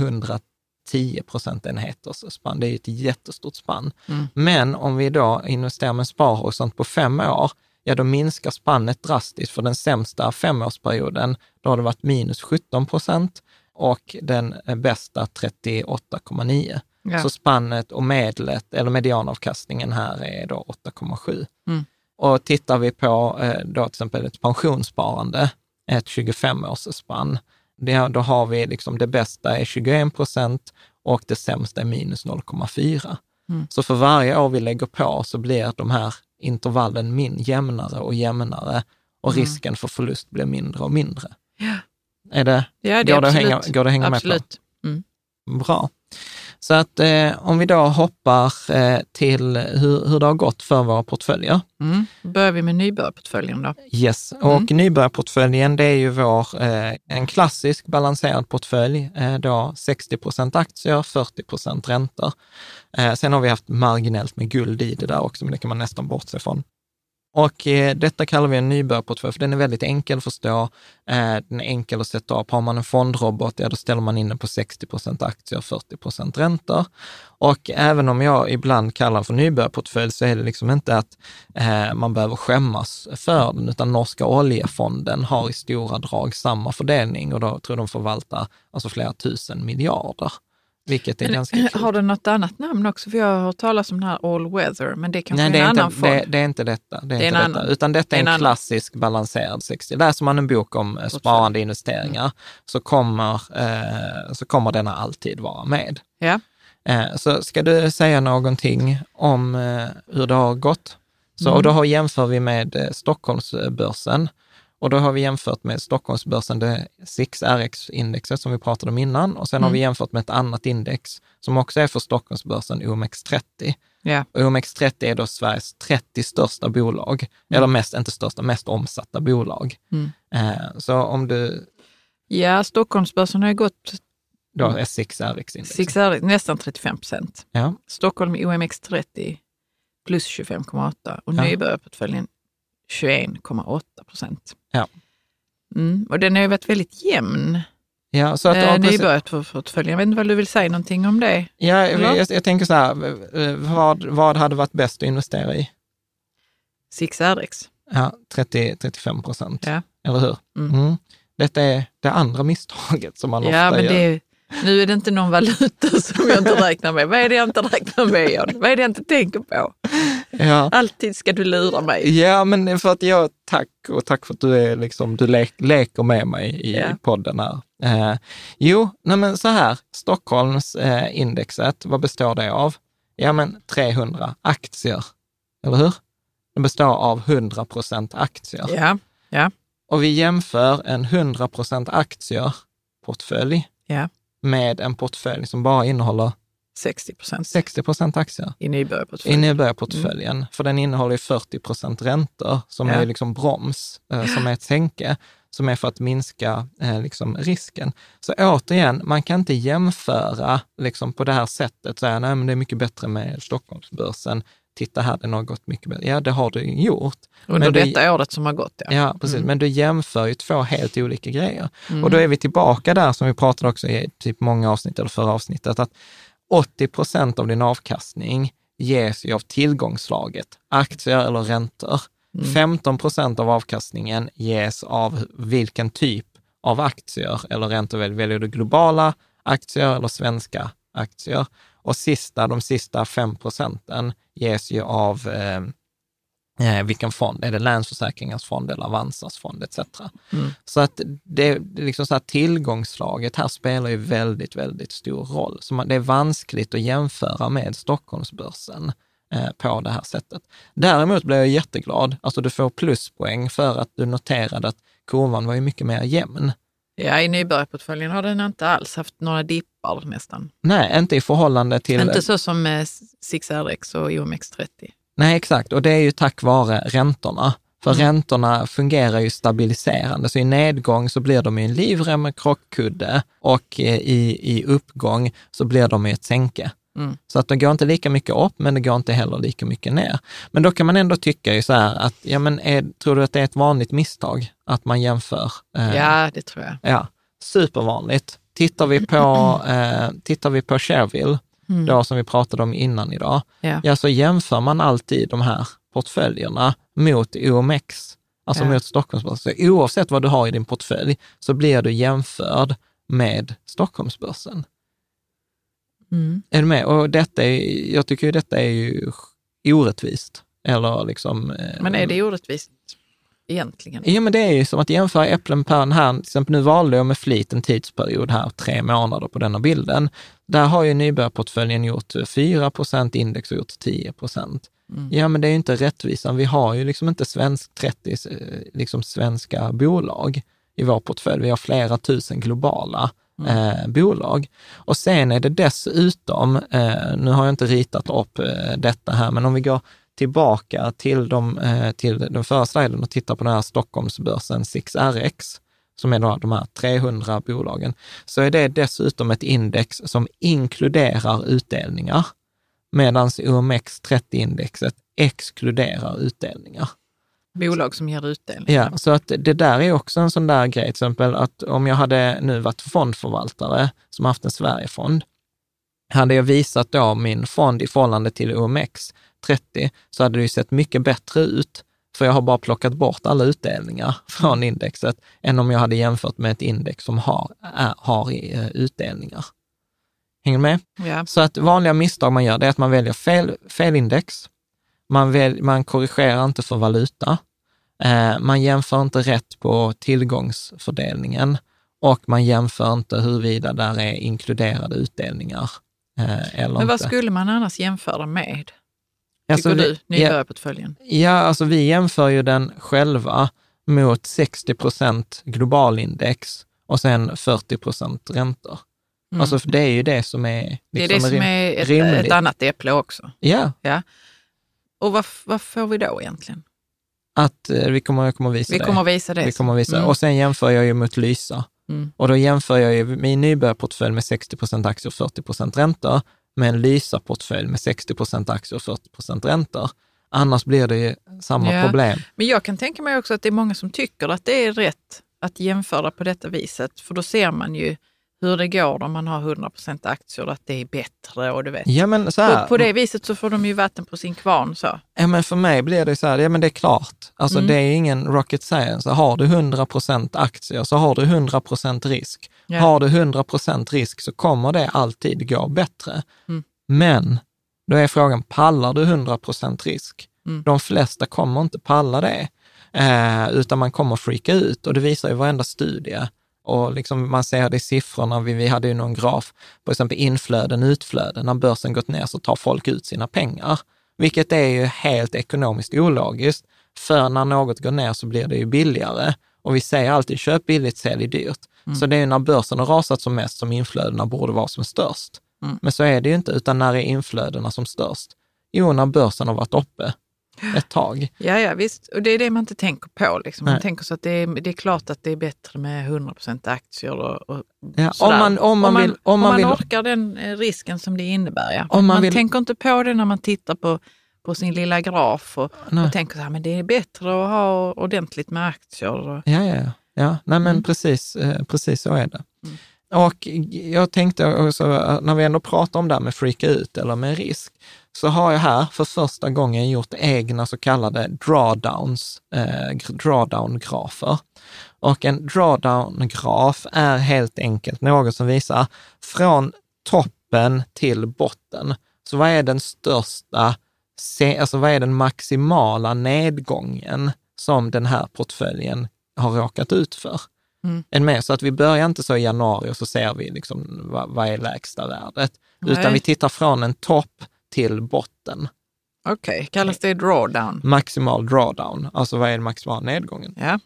110 procentenheters spann. Det är ett jättestort spann. Mm. Men om vi då investerar med en sparhorisont på fem år, ja då minskar spannet drastiskt. För den sämsta femårsperioden, då har det varit minus 17 procent och den bästa 38,9. Ja. Så spannet och medlet, eller medianavkastningen här är då 8,7. Mm. Och tittar vi på eh, då till exempel ett pensionssparande, ett 25-årsspann, det, då har vi liksom det bästa är 21 procent och det sämsta är minus 0,4. Mm. Så för varje år vi lägger på så blir de här intervallen min, jämnare och jämnare och Mm. risken för förlust blir mindre och mindre. Ja. Är det, Ja, det går, det att hänga, går det att hänga med absolut. på? Bra. Så att eh, om vi då hoppar eh, till hur, hur det har gått för våra portföljer. Mm. Börjar vi med nybörjarportföljen då. Yes, och nybörjarportföljen det är ju vår, eh, en klassisk balanserad portfölj, eh, då 60 procent aktier, 40 procent räntor. Eh, sen har vi haft marginellt med guld i det där också, men det kan man nästan bortse från. Och eh, detta kallar vi en nybörjarportfölj, för den är väldigt enkel att förstå. Eh, den är enkel att sätta upp. Har man en fondrobot, ja då ställer man in den på 60 procent aktier, 40 procent räntor. Och även om jag ibland kallar den för nybörjarportfölj så är det liksom inte att eh, man behöver skämmas för den, utan Norska oljefonden har i stora drag samma fördelning och då tror jag de förvaltar alltså flera tusen miljarder. Vilket är ganska kul. Har den något annat namn också? För jag har hört talas om den här all weather, men det kanske Nej, är det en är, annan inte, fond. det, det är inte detta. Det är, Det är inte en detta. annan. Utan detta är en, en annan. klassisk balanserad 60. Läser man en bok om eh, sparande investeringar så, kommer, eh, så kommer denna alltid vara med. Ja. Eh, så ska du säga någonting om eh, hur det har gått? Så, Mm. Och då har, jämför vi med eh, Stockholmsbörsen. Och då har vi jämfört med Stockholmsbörsen, det 6RX-indexet som vi pratade om innan. Och sen har Mm. vi jämfört med ett annat index som också är för Stockholmsbörsen, OMX30. Ja. Och OMX30 är då Sveriges 30 största bolag, eller mest, inte största, mest omsatta bolag. Mm. Eh, så om du ja, Stockholmsbörsen har ju gått då är 6RX-index. sex är nästan 35 procent. Ja. Stockholm i OMX30 plus 25,8 och Ja. nybörjarportföljen 21,8 procent. Ja. Mm. Och den har ju varit väldigt jämn, Ja, så att, eh, nybörjarportföljen. Jag vet inte vad du vill säga någonting om det? ja, jag, jag tänker så här, eh, vad, vad hade varit bäst att investera i? 6RX. Ja, 30-35 procent, Ja. eller hur? Mm. Mm. Detta är det andra misstaget som man Ja, ofta men gör. det är, nu är det inte någon valuta som jag inte räknar med. Vad är det jag inte räknar med? John? Vad är det jag inte tänker på? Ja. Alltid ska du lura mig. Ja, men för att jag, tack och tack för att du är liksom, du le, leker med mig i Ja. podden här. Eh, jo, nej men så här, Stockholms eh, indexet, vad består det av? Ja, men 300 aktier, eller hur? Det består av 100 procent aktier. Ja, ja, Och vi jämför en 100 procent aktieportfölj ja. Med en portfölj som bara innehåller 60 procent 60 procent aktier. i i nybörjarportföljen. nybörjarportföljen, för den innehåller ju 40 procent räntor som Ja. är liksom broms, eh, som är ett sänke, som är för att minska eh, liksom risken. Så återigen, man kan inte jämföra liksom på det här sättet, säga nej men det är mycket bättre med Stockholmsbörsen, titta här, den har gått mycket bättre. Ja, det har du gjort. Under men det- detta året som har gått. Ja. Ja, precis. Men du jämför ju två helt olika grejer. Mm. Och då är vi tillbaka där som vi pratade också i typ många avsnitt, eller förra avsnittet, att 80 procent av din avkastning ges ju av tillgångslaget, aktier eller räntor. 15 procent av avkastningen ges av vilken typ av aktier eller räntor. Väljer du globala aktier eller svenska aktier? Och sista, de sista 5 procenten ges ju av eh, eh, vilken fond, är det Länsförsäkringars fond eller Avanzas fond etc. Mm. Så att det, liksom så här, tillgångslaget här spelar ju väldigt, väldigt stor roll. Så man, det är vanskligt att jämföra med Stockholmsbörsen. eh, på det här sättet. Däremot blev jag jätteglad, alltså du får pluspoäng för att du noterade att kurvan var ju mycket mer jämn. Ja, i nybörjarportföljen har den inte alls haft några dippar nästan. Nej, inte i förhållande till... Inte så som med 6RX och OMX30. Nej, exakt. Och det är ju tack vare räntorna. För Mm. räntorna fungerar ju stabiliserande, så i nedgång så blir de ju en livrem krockkudde och eh, i, i uppgång så blir de ju ett sänke. Mm. Så att det går inte lika mycket upp, men det går inte heller lika mycket ner. Men då kan man ändå tycka ju så här att, ja men är, tror du att det är ett vanligt misstag att man jämför? eh, Ja, det tror jag. Ja, supervanligt. Tittar vi på, eh, tittar vi på Shareville, Mm. då som vi pratade om innan idag, Ja. ja, så jämför man alltid de här portföljerna mot OMX, alltså Ja. mot Stockholmsbörsen. Så oavsett vad du har i din portfölj så blir du jämförd med Stockholmsbörsen. Mm. Är du med? Och detta är, jag tycker ju detta är ju orättvist. Eller liksom... eh, Men är det orättvist egentligen? Ja, men det är ju som att jämföra äpplen på en här. Till exempel nu valde jag med flit en tidsperiod här, tre månader på denna bilden. Där har ju nybörjarportföljen gjort 4 procent, index har gjort 10 procent. Mm. Ja, men det är ju inte rättvisan. Vi har ju liksom inte svensk 30 eh, liksom svenska bolag i vår portfölj. Vi har flera tusen globala Mm. eh, bolag. Och sen är det dessutom, eh, nu har jag inte ritat upp eh, detta här, men om vi går tillbaka till, de, eh, till den förra sliden och tittar på den här Stockholmsbörsen 6RX, som är då de här 300 bolagen, så är det dessutom ett index som inkluderar utdelningar, medan OMX30-indexet exkluderar utdelningar. Bolag som ger utdelning? Ja, så att det där är också en sån där grej, till exempel att om jag hade nu varit fondförvaltare som haft en Sverigefond, hade jag visat då min fond i förhållande till OMX 30 så hade det ju sett mycket bättre ut, för jag har bara plockat bort alla utdelningar från indexet, än om jag hade jämfört med ett index som har, är, har eh, utdelningar. Hänger med? Ja. Så att vanliga misstag man gör, det är att man väljer fel, fel index. Man, väl, man korrigerar inte för valuta. Eh, man jämför inte rätt på tillgångsfördelningen och man jämför inte huruvida där är inkluderade utdelningar eh, eller Men vad inte. skulle man annars jämföra med, tycker Alltså, vi- du, ja, nybörjarportföljen? ja, alltså vi jämför ju den själva mot 60 procent globalindex och sen 40 procent räntor. Mm. Alltså för det är ju det som är, det är liksom det som är ett, ett annat äpple också. Ja, Och vad, vad får vi då egentligen? Att eh, vi kommer, jag kommer visa Vi det. kommer att visa det. Vi kommer visa. Mm. Och sen jämför jag ju mot Lysa. Mm. Och då jämför jag ju min nybörjarportfölj med 60 procent aktier och 40 procent räntor med en Lysa-portfölj med 60 procent aktier och 40 procent räntor. Annars blir det ju samma Ja. problem. Men jag kan tänka mig också att det är många som tycker att det är rätt att jämföra på detta viset, för då ser man ju hur det går om man har 100% aktier, att det är bättre och du vet. Ja, men så här, På, på det viset så får de ju vatten på sin kvarn. Så. ja, men för mig blir det så här, ja men det är klart. Alltså Mm. det är ingen rocket science. Har du 100 procent aktier så har du 100 procent risk. Ja. Har du 100 procent risk så kommer det alltid gå bättre. Mm. Men då är frågan, pallar du 100 procent risk? Mm. De flesta kommer inte palla det, eh, utan man kommer freaka ut och det visar ju varenda studie. Och liksom man ser det i siffrorna, vi, vi hade ju någon graf, på exempel inflöden, utflöden. När börsen gått ner så tar folk ut sina pengar, vilket är ju helt ekonomiskt ologiskt. För när något går ner så blir det ju billigare. Och vi säger alltid köp billigt, sälj dyrt. Så det är ju när börsen har rasat som mest som inflödena borde vara som störst. Mm. Men så är det ju inte, utan när är inflödena som störst? Jo, när börsen har varit uppe ett tag. Ja, ja, visst. Och det är det man inte tänker på. Liksom. Man Nej. tänker så att det är, det är klart att det är bättre med 100 aktier och, och Ja, om man, om man vill, om man vill, orkar den eh, risken som det innebär. Ja. Om man man vill- tänker inte på det när man tittar på, på sin lilla graf och, och tänker så här, men det är bättre att ha ordentligt med aktier. Ja, ja, ja. nej, men Mm. precis, eh, precis så är det. Och jag tänkte också, eh, när vi ändå pratar om det här med freaka ut eller med risk, så har jag här för första gången gjort egna så kallade drawdowns, eh, gr- drawdown-grafer. Och en drawdown-graf är helt enkelt något som visar från toppen till botten. Så vad är den största, alltså vad är den maximala nedgången som den här portföljen har råkat ut för? Mm. Än med, så att vi börjar inte så i januari och så ser vi liksom vad, vad är lägsta värdet, utan Nej. vi tittar från en topp till botten. Okej, kallas det drawdown? Maximal drawdown, alltså vad är den maximala nedgången? Ja.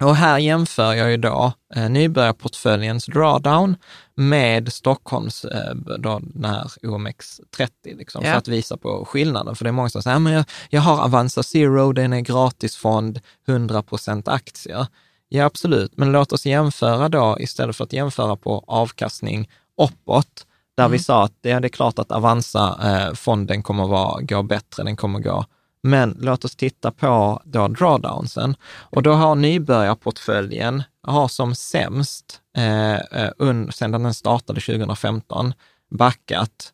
Och här jämför jag ju då eh, nybörjarportföljens drawdown med Stockholms, eh, då, den här OMX30, liksom, Ja. för att visa på skillnaden. För det är många som säger, "Ja, men jag, jag har Avanza Zero, den är gratisfond, 100% aktier. Ja, absolut, men låt oss jämföra då, istället för att jämföra på avkastning uppåt, där vi sa att ja, det är klart att Avanza-fonden kommer vara, gå bättre, den kommer gå men låt oss titta på då drawdownsen. Och då har nybörjarportföljen har som sämst, eh, eh, un, sedan den startade 2015, backat.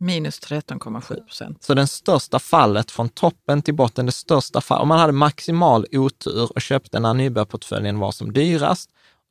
Minus 13,7 procent. Så den största fallet från toppen till botten, det största fallet, om man hade maximal otur och köpte när nybörjarportföljen var som dyrast,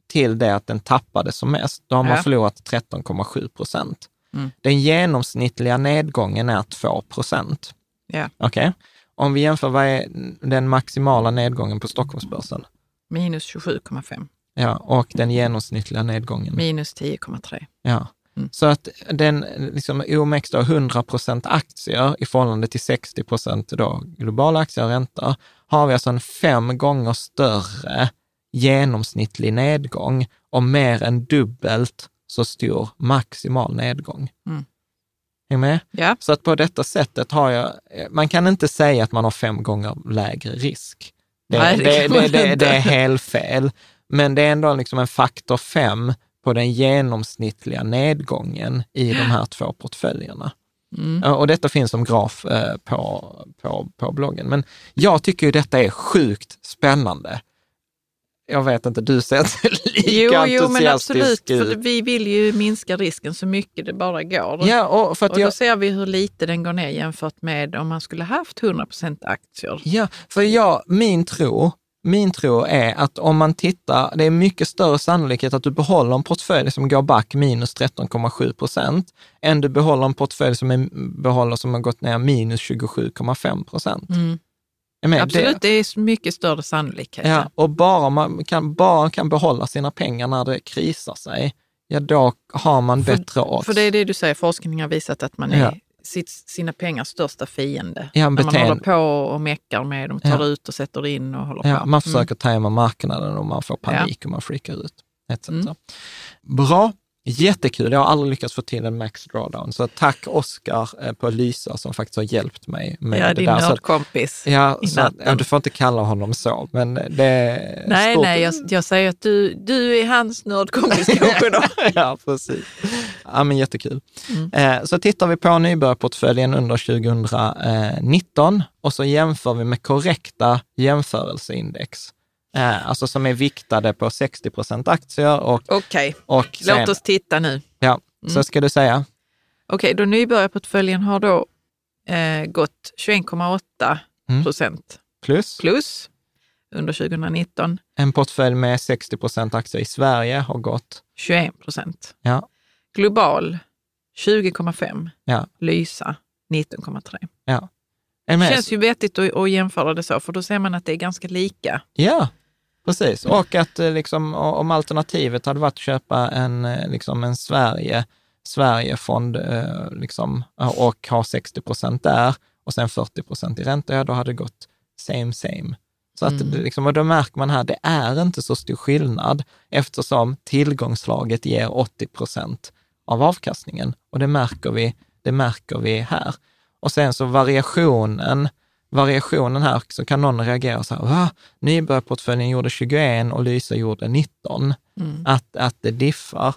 till det att den tappade som mest, då har man Ja. förlorat 13,7 procent. Mm. Den genomsnittliga nedgången är 2 procent. Ja. Okej? Om vi jämför, vad är den maximala nedgången på Stockholmsbörsen? Minus 27,5. Ja, och den genomsnittliga nedgången? Minus 10,3. Ja. Mm. Så att den, liksom, OMX då 100 procent aktier i förhållande till 60 procent globala aktier och räntor, har vi alltså en fem gånger större genomsnittlig nedgång och mer än dubbelt så stor maximal nedgång. Mm. Är med? Ja. Så att på detta sättet har jag, man kan inte säga att man har fem gånger lägre risk. Det, Nej, det det, det, det, är helt fel. Men det är ändå liksom en faktor fem på den genomsnittliga nedgången i de här två portföljerna. Mm. Och detta finns som graf eh, på, på, på bloggen. Men jag tycker ju detta är sjukt spännande. Jag vet inte, du ser inte lika Jo, jo, men absolut. För ut. vi vill ju minska risken så mycket det bara går. Ja, och för att och då jag, ser vi hur lite den går ner jämfört med om man skulle haft 100% aktier. Ja, för jag, min tro, min tro är att om man tittar, det är mycket större sannolikhet att du behåller en portfölj som går back minus 13,7 procent, än du behåller en portfölj som, är, behåller som har gått ner minus 27,5 procent. Mm. Är med? Absolut, det är så mycket större sannolikhet. Ja, och bara man kan, bara kan behålla sina pengar när det krisar sig, ja då har man bättre odds. För det är det du säger, forskning har visat att man är Ja. sitt, sina pengars största fiende. Ja, När man håller på och meckar med dem, tar Ja. ut och sätter in och håller Ja, på. man försöker tajma marknaden och man får panik och man freakar ut. Etc. Mm. Bra, jättekul. Jag har aldrig lyckats få till en max drawdown. Så tack Oskar eh, på Lysa som faktiskt har hjälpt mig med Ja, det din där. Nördkompis. ja, så att, natten. ja, du får inte kalla honom så, men det är Nej, stort. nej, jag, jag säger att du, du är hans nördkompis kanske då. ja, precis. Ja, men jättekul. Mm. Eh, så tittar vi på nybörjarportföljen under 2019 och så jämför vi med korrekta jämförelseindex. Eh, alltså som är viktade på 60 procent aktier och, Okej, och sen, låt oss titta nu. ja, så ska du säga. Okej, då nybörjarportföljen har då eh, gått 21,8 Mm. procent Plus plus under 2019, en portfölj med 60 procent aktier i Sverige har gått, 21 procent. ja, Global 20,5, ja, Lysa 19,3. ja. Det känns ju vettigt att, att jämföra det så, för då ser man att det är ganska lika. Ja, precis. Och att eh, liksom, om alternativet hade varit att köpa en, eh, liksom en Sverige, Sverigefond eh, liksom, och ha 60 procent där och sen 40 procent i ränta, ja då hade det gått same same. Så att, Mm. liksom, och då märker man här, det är inte så stor skillnad eftersom tillgångslaget ger 80 procent av avkastningen. Och det märker vi, det märker vi här. Och sen så variationen, variationen här så kan någon reagera så här, va? Nybörjarportföljen gjorde 21 och Lysa gjorde 19. Mm. Att, att det diffar.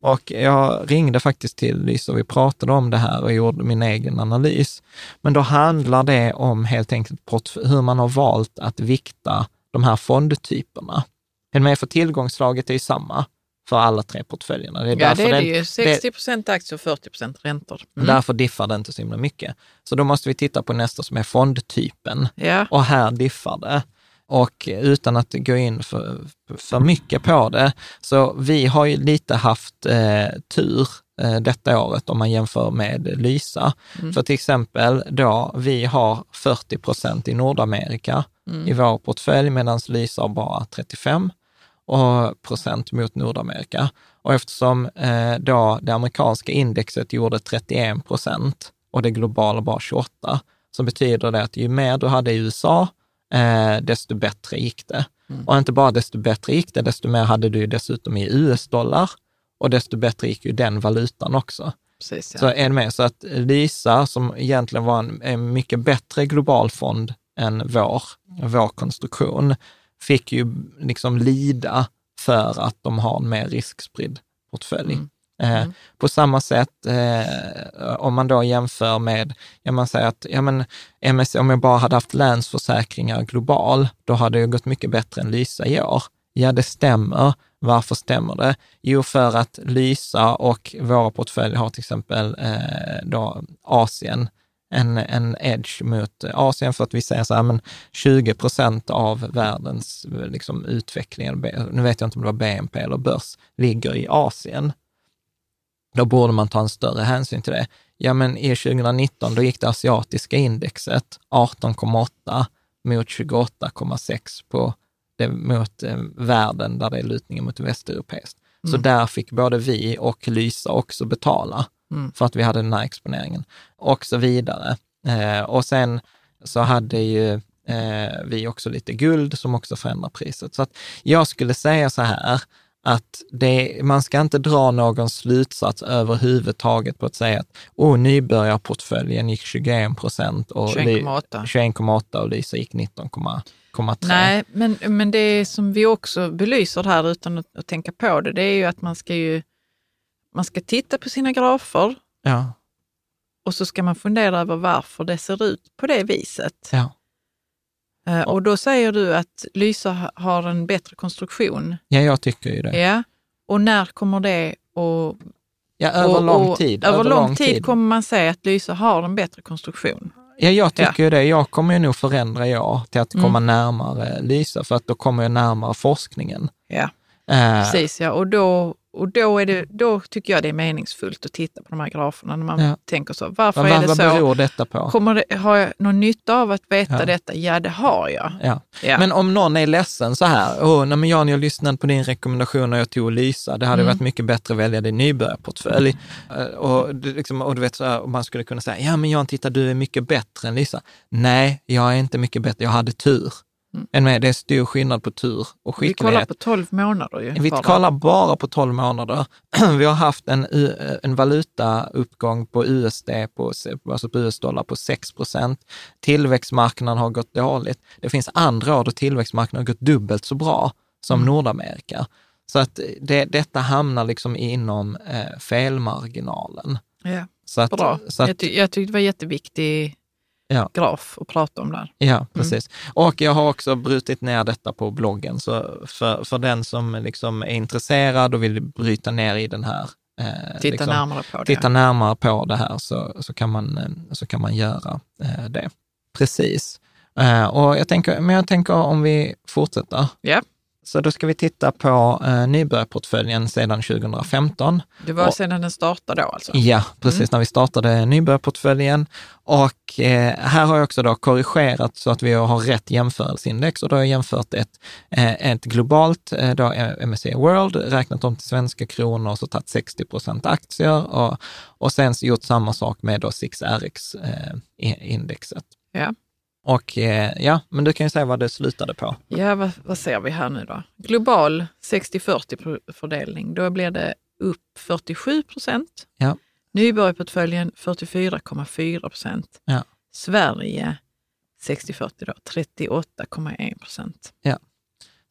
Och jag ringde faktiskt till Lysa och vi pratade om det här och gjorde min egen analys. Men då handlar det om helt enkelt hur man har valt att vikta de här fondtyperna. Med? För tillgångslaget är ju samma för alla tre portföljerna. Det är Ja, det är det ju. 60 procent aktier och 40 procent räntor. Mm. Därför diffar det inte så himla mycket. Så då måste vi titta på nästa som är fondtypen. Ja, Och här diffar det. Och utan att gå in för, för mycket på det, så vi har ju lite haft eh, tur eh, detta året om man jämför med Lysa. Mm. För till exempel då, vi har 40 procent i Nordamerika Mm. i vår portfölj, medan Lysa har bara 35 och procent mot Nordamerika. Och eftersom eh, då det amerikanska indexet gjorde 31 procent och det globala bara 28, så betyder det att ju mer du hade i USA, eh, desto bättre gick det. Och inte bara desto bättre gick det, desto mer hade du dessutom i US-dollar och desto bättre gick ju den valutan också. Precis, ja. Så är med. Så att Lisa, som egentligen var en, en mycket bättre global fond än vår, vår konstruktion, fick ju liksom lida för att de har en mer riskspridd portfölj. Eh, På samma sätt, eh, om man då jämför med, ja man säger att ja men, MS, om jag bara hade haft länsförsäkringar global, då hade det gått mycket bättre än Lysa i år. Ja, det stämmer. Varför stämmer det? Jo, för att Lysa och våra portföljer har till exempel eh, då Asien, en, en edge mot Asien för att vi säger så här, men 20 procent av världens liksom, utveckling, nu vet jag inte om det var BNP eller börs, ligger i Asien. Då borde man ta en större hänsyn till det. Ja, men i 2019, då gick det asiatiska indexet 18,8 mot 28,6 på det, mot eh, världen där det är lutningen mot västeuropeiskt. Så där fick både vi och Lysa också betala för att vi hade den här exponeringen och så vidare. Eh, och sen så hade ju eh, vi också lite guld som också förändrar priset. Så att jag skulle säga så här, att det, man ska inte dra någon slutsats överhuvudtaget på att säga att oh, nybörjarportföljen gick 21 procent och 21,8. 21,8 och Lysa gick 19,3. Nej, men, men det som vi också belyser här utan att, att tänka på det, det är ju att man ska ju man ska titta på sina grafer Ja, och så ska man fundera över varför det ser ut på det viset. ja. Eh, Och då säger du att Lysa ha- har en bättre konstruktion. ja, jag tycker ju det. Ja. Och när kommer det att... Ja, över och, lång tid. Över lång tid kommer man säga att Lysa har en bättre konstruktion. Ja, jag tycker ju det. Jag kommer ju nog förändra jag till att komma närmare Lysa, för att då kommer jag närmare forskningen. Ja, precis. Ja. Och, då, och då, är det, då tycker jag det är meningsfullt att titta på de här graferna när man Ja. tänker så. Varför vad, är vad, det vad så? beror detta på? Kommer det, har jag någon nytta av att veta Ja. detta? Ja, det har jag. Ja. Ja. Men om någon är ledsen så här, åh, nej, men Jan, jag lyssnade på din rekommendation och jag tog Lysa, det Mm. hade varit mycket bättre att välja din nybörjarportfölj. Eh, Och, liksom, och du vet, så här, man skulle kunna säga, ja men Jan, titta du är mycket bättre än Lysa. Nej, jag är inte mycket bättre, jag hade tur. Än med, det är stor skillnad på tur och Mm. Vi kollar skicklighet. på 12 månader ju. Vi bara. kollar bara på 12 månader. Vi har haft en, U- en valutauppgång på USD, på, alltså på US-dollar, på 6 procent. Tillväxtmarknaden har gått dåligt. Det finns andra år då tillväxtmarknaden har gått dubbelt så bra som Nordamerika. Så att det, detta hamnar liksom inom eh, felmarginalen. Ja, Så att, bra. Så att, jag, ty- jag tyckte det var jätteviktig Ja. graf att prata om där. Ja, precis. Och jag har också brutit ner detta på bloggen, så för, för den som liksom är intresserad och vill bryta ner i den här, eh, Titta liksom, närmare på det. titta närmare på det här så, så, kan, man, eh, så kan man göra eh, det. Precis. Eh, och jag tänker, men jag tänker om vi fortsätter. Ja, Så då ska vi titta på eh, nybörjarportföljen sedan 2015. det var Och- sedan den startade då alltså. Ja, precis, när vi startade nybörjarportföljen. Och eh, här har jag också då korrigerat så att vi har rätt jämförelseindex och då har jag jämfört ett, eh, ett globalt då MSCI World, räknat om till svenska kronor och så tagit 60 procent aktier och, och sen gjort samma sak med då 6RX-indexet. Ja. Och eh, ja, men du kan ju säga vad det slutade på. Ja, vad, vad ser vi här nu då? Global 60-40 fördelning, då blir det upp 47 procent. Ja. Nybörjarportföljen 44,4 procent. Ja. Sverige 60-40 då, 38,1 procent.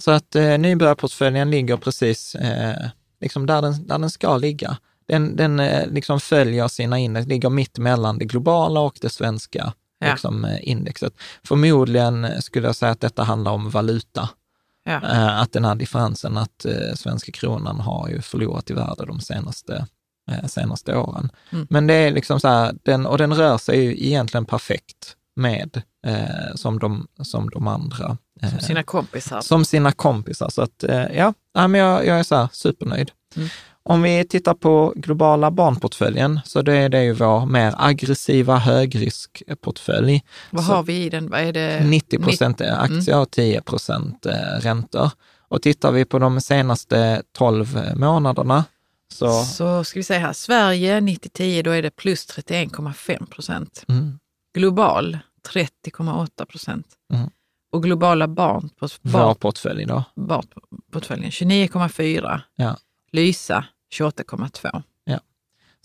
Så att eh, nybörjarportföljen ligger precis eh, liksom där, den, där den ska ligga. Den, den eh, liksom följer sina index, ligger mitt mellan det globala och det svenska Ja. liksom, eh, indexet. Förmodligen skulle jag säga att detta handlar om valuta. Ja. Eh, att den här differensen, att eh, svenska kronan har ju förlorat i värde de senaste, senaste åren. Mm. Men det är liksom så här, den, och den rör sig ju egentligen perfekt med eh, som, de, som de andra. Som eh, sina kompisar. som sina kompisar. Så att, eh, ja men jag, jag är så här supernöjd. Mm. Om vi tittar på globala barnportföljen, så det är det ju vår mer aggressiva högriskportfölj. Vad så- har vi i den? Vad är det? 90 procent aktier och 10 procent räntor. Och tittar vi på de senaste 12 månaderna, så Så ska vi säga här, Sverige 90-10, då är det plus 31,5 procent. mm, Global 30,8 procent. Mm. Och globala barn Vår portfölj då. barnportföljen 29,4. Ja. Lysa 28,2.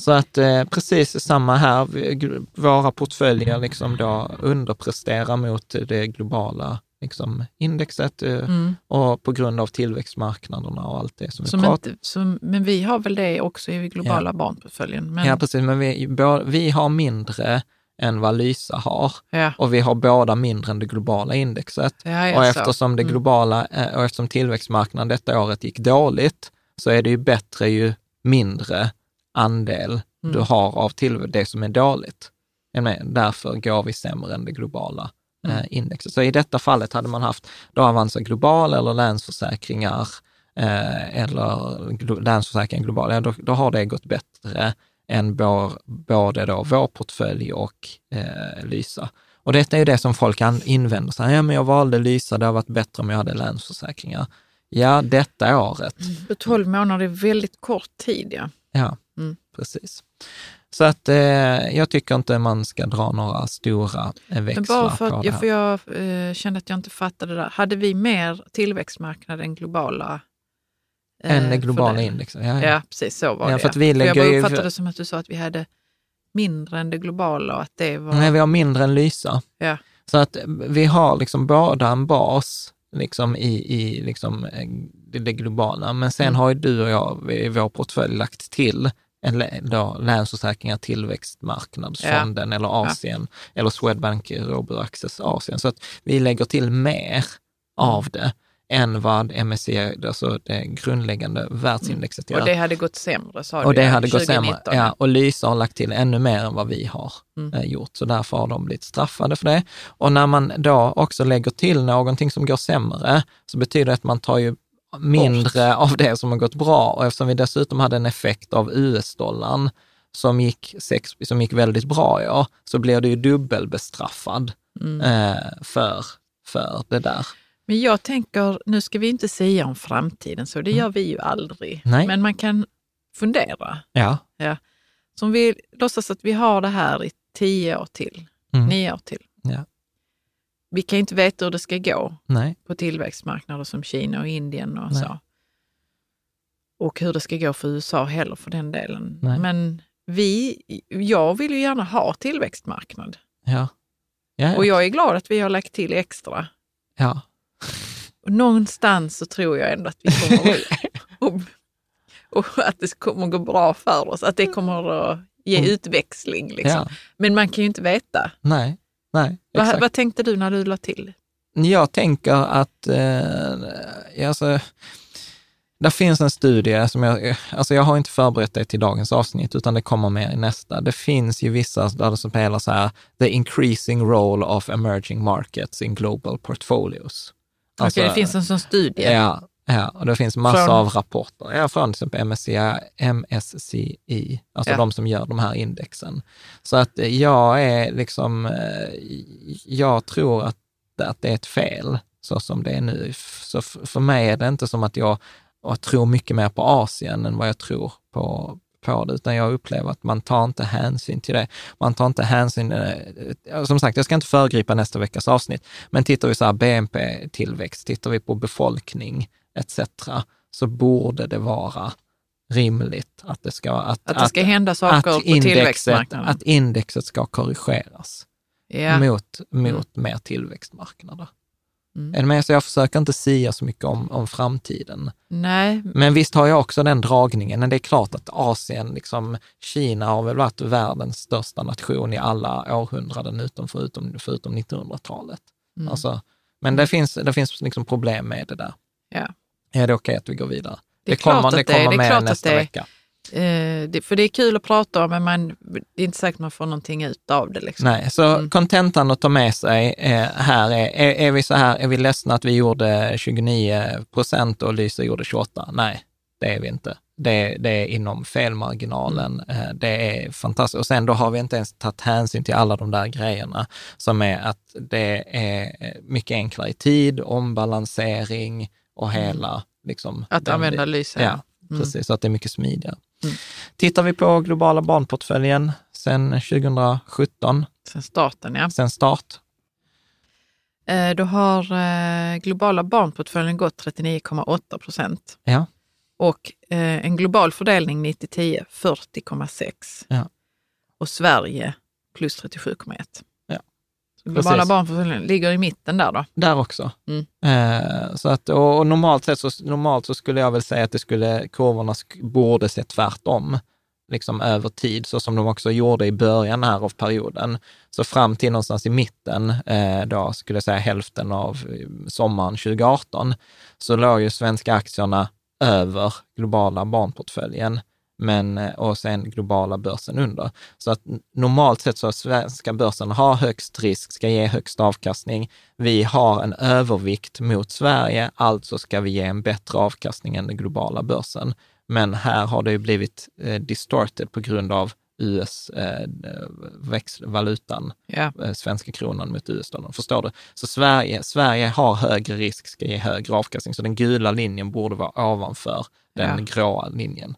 Så att eh, precis samma här, Vi- våra portföljer liksom då underpresterar mot det globala liksom, indexet eh, Mm. och på grund av tillväxtmarknaderna och allt det som vi Som pratar inte, som, men vi har väl det också i globala barnportföljen. Men, Ja, precis, men vi, vi har mindre än vad Lysa har ja, och vi har båda mindre än det globala indexet. ja, ja, och eftersom det Mm. globala, eh, och eftersom tillväxtmarknaden detta året gick dåligt, så är det ju bättre ju mindre andel du Mm. har av till det som är dåligt. Därför går vi sämre än det globala eh, Mm. indexet. Så i detta fallet hade man haft då Avanza Global eller Länsförsäkringar eh, eller Länsförsäkringar Global, ja, då, då har det gått bättre än vår, både då vår portfölj och eh, Lysa. Och detta är ju det som folk invänder, så här, ja men jag valde Lysa, det har varit bättre om jag hade Länsförsäkringar. Ja, detta året. För 12 månader är väldigt kort tid. Ja. Ja, Mm. precis. Så att eh, jag tycker inte man ska dra några stora eh, Men växlar bara för på det jag, här. för jag eh, kände att jag inte fattade det där. Hade vi mer tillväxtmarknad än globala? eh, Än globala för indexet. Ja, ja. Ja, precis så var Ja, det. för att vi jag lägger bara ju- uppfattade det som att du sa att vi hade mindre än det globala och att det var... Nej, vi har mindre än Lysa. Ja. Så att vi har liksom båda en bas liksom i, i liksom eh, det, det globala. Men sen Mm. har ju du och jag i vår portfölj lagt till en, då, Länsförsäkringar Tillväxtmarknadsfonden eller Asien eller Swedbank Robur Access Asien. Så att vi lägger till mer av det än vad MSCI, alltså det grundläggande världsindexet gör. och det hade gått sämre sa du Och det hade gått 2019. sämre. Ja, och Lysa har lagt till ännu mer än vad vi har Mm. eh, gjort, så därför har de blivit straffade för det. Och när man då också lägger till någonting som går sämre, så betyder det att man tar ju mindre av det som har gått bra. Och eftersom vi dessutom hade en effekt av US-dollarn som gick, sex, som gick väldigt bra i år, så blir det ju dubbelbestraffad Mm. eh, för, för det där. Men jag tänker, nu ska vi inte säga om framtiden, så det gör vi ju aldrig. Mm. Nej. Men man kan fundera. Ja. Som vi låtsas att vi har det här i tio år till, Mm. nio år till. Ja. Vi kan inte veta hur det ska gå Nej. på tillväxtmarknader som Kina och Indien och Nej. så. Och hur det ska gå för USA heller för den delen. Nej. Men vi, jag vill ju gärna ha tillväxtmarknad. Ja. Ja, ja. Och jag är glad att vi har lagt till extra. ja. Och någonstans så tror jag ändå att vi kommer och, och att det kommer gå bra för oss. Att det kommer att ge Mm. utväxling. Liksom. ja. Men man kan ju inte veta. Nej. Nej. Vad, vad tänkte du när du la till? Jag tänker att, eh, alltså, där finns en studie som jag, alltså jag har inte förberett det till dagens avsnitt, utan det kommer mer i nästa. Det finns ju vissa där det spelar så här, the increasing role of emerging markets in global portfolios. Alltså, Okej, det finns en sån studie. Ja, ja, och det finns massor Från- av rapporter. Ja, från till exempel MSCI, MSCI alltså Ja. de som gör de här indexen. Så att jag är liksom, eh, jag tror att, att det är ett fel så som det är nu. Så för mig är det inte som att jag, jag tror mycket mer på Asien än vad jag tror på, på det, utan jag upplever att man tar inte hänsyn till det. Man tar inte hänsyn, eh, som sagt, jag ska inte föregripa nästa veckas avsnitt, men tittar vi så här BNP-tillväxt, tittar vi på befolkning etc., så borde det vara rimligt att det ska, att, Att det ska hända saker på indexet, att indexet ska korrigeras ja. mot, mot mer tillväxtmarknader. Mm. Är du med? Så jag försöker inte sia så mycket om, om framtiden. Nej, Men visst har jag också den dragningen, men det är klart att Asien, liksom Kina har väl varit världens största nation i alla århundraden utom förutom, förutom 1900-talet. Mm. Alltså, men det finns, det finns liksom problem med det där. Ja. Är det okej att vi går vidare? Det är kommer, det det- kommer det med nästa det- vecka. Eh, det, för det är kul att prata om, men man, det är inte säkert man får någonting ut av det. Liksom. Nej, så Mm. kontentan att ta med sig eh, här är, är, är vi så här, är vi ledsna att vi gjorde 29 procent och Lysa gjorde 28? Nej, det är vi inte. Det, det är inom felmarginalen. Mm. Eh, Det är fantastiskt. Och sen då har vi inte ens tagit hänsyn till alla de där grejerna som är att det är mycket enklare i tid, ombalansering och hela liksom. Mm. Att använda lyse. Ja, precis. Så att det är mycket smidigare. Mm. Tittar vi på globala barnportföljen sedan 2017, Sen starten, ja. sen start, Eh, Då har eh, globala barnportföljen gått 39,8 procent. Ja. Och eh, en global fördelning 90-10 40,6. Ja. Och Sverige plus 37,1. Globala barnportföljen ligger i mitten där då. Där också. Mm. Eh, så att, och, och normalt sett så, normalt så skulle jag väl säga att det skulle, kurvorna sk- borde se tvärtom, liksom över tid, så som de också gjorde i början här av perioden. Så fram till någonstans i mitten, eh, då skulle jag säga hälften av eh, sommaren 2018, så låg ju svenska aktierna över globala barnportföljen, men, eh, och sen globala börsen under. Så att normalt sett så svenska börsen har högst risk, ska ge högst avkastning. Vi har en övervikt mot Sverige, alltså ska vi ge en bättre avkastning än den globala börsen. Men här har det ju blivit eh, distorted på grund av US eh, eh, svenska kronan mot US-dollarn. Förstår du? Så Sverige, Sverige har högre risk, ska ge högre avkastning. Så den gula linjen borde vara ovanför den gråa linjen.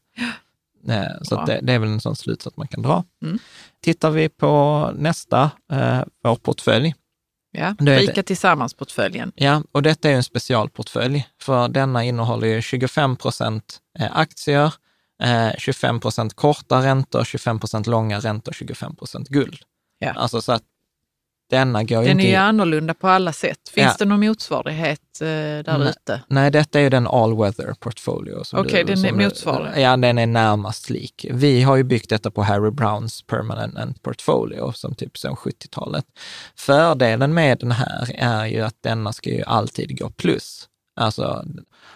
Eh, Så att det, det är väl en sån slutsats man kan dra. Mm. Tittar vi på nästa, eh, vår portfölj. Ja. Rika tillsammans-portföljen. Ja, och detta är en specialportfölj, för denna innehåller ju 25 procent eh, aktier, eh, 25 procent korta räntor, 25 procent långa räntor, 25 procent guld. Ja. Alltså så att denna går Den inte... är ju annorlunda på alla sätt. Finns Ja. det någon motsvarighet eh, där Nej. ute? Nej, detta är ju den all weather portfolio. Okej, du- den är motsvarig. Ja, den är närmast lik. Vi har ju byggt detta på Harry Browns permanent portfolio, som typ sedan 70-talet. Fördelen med den här är ju att denna ska ju alltid gå plus. Alltså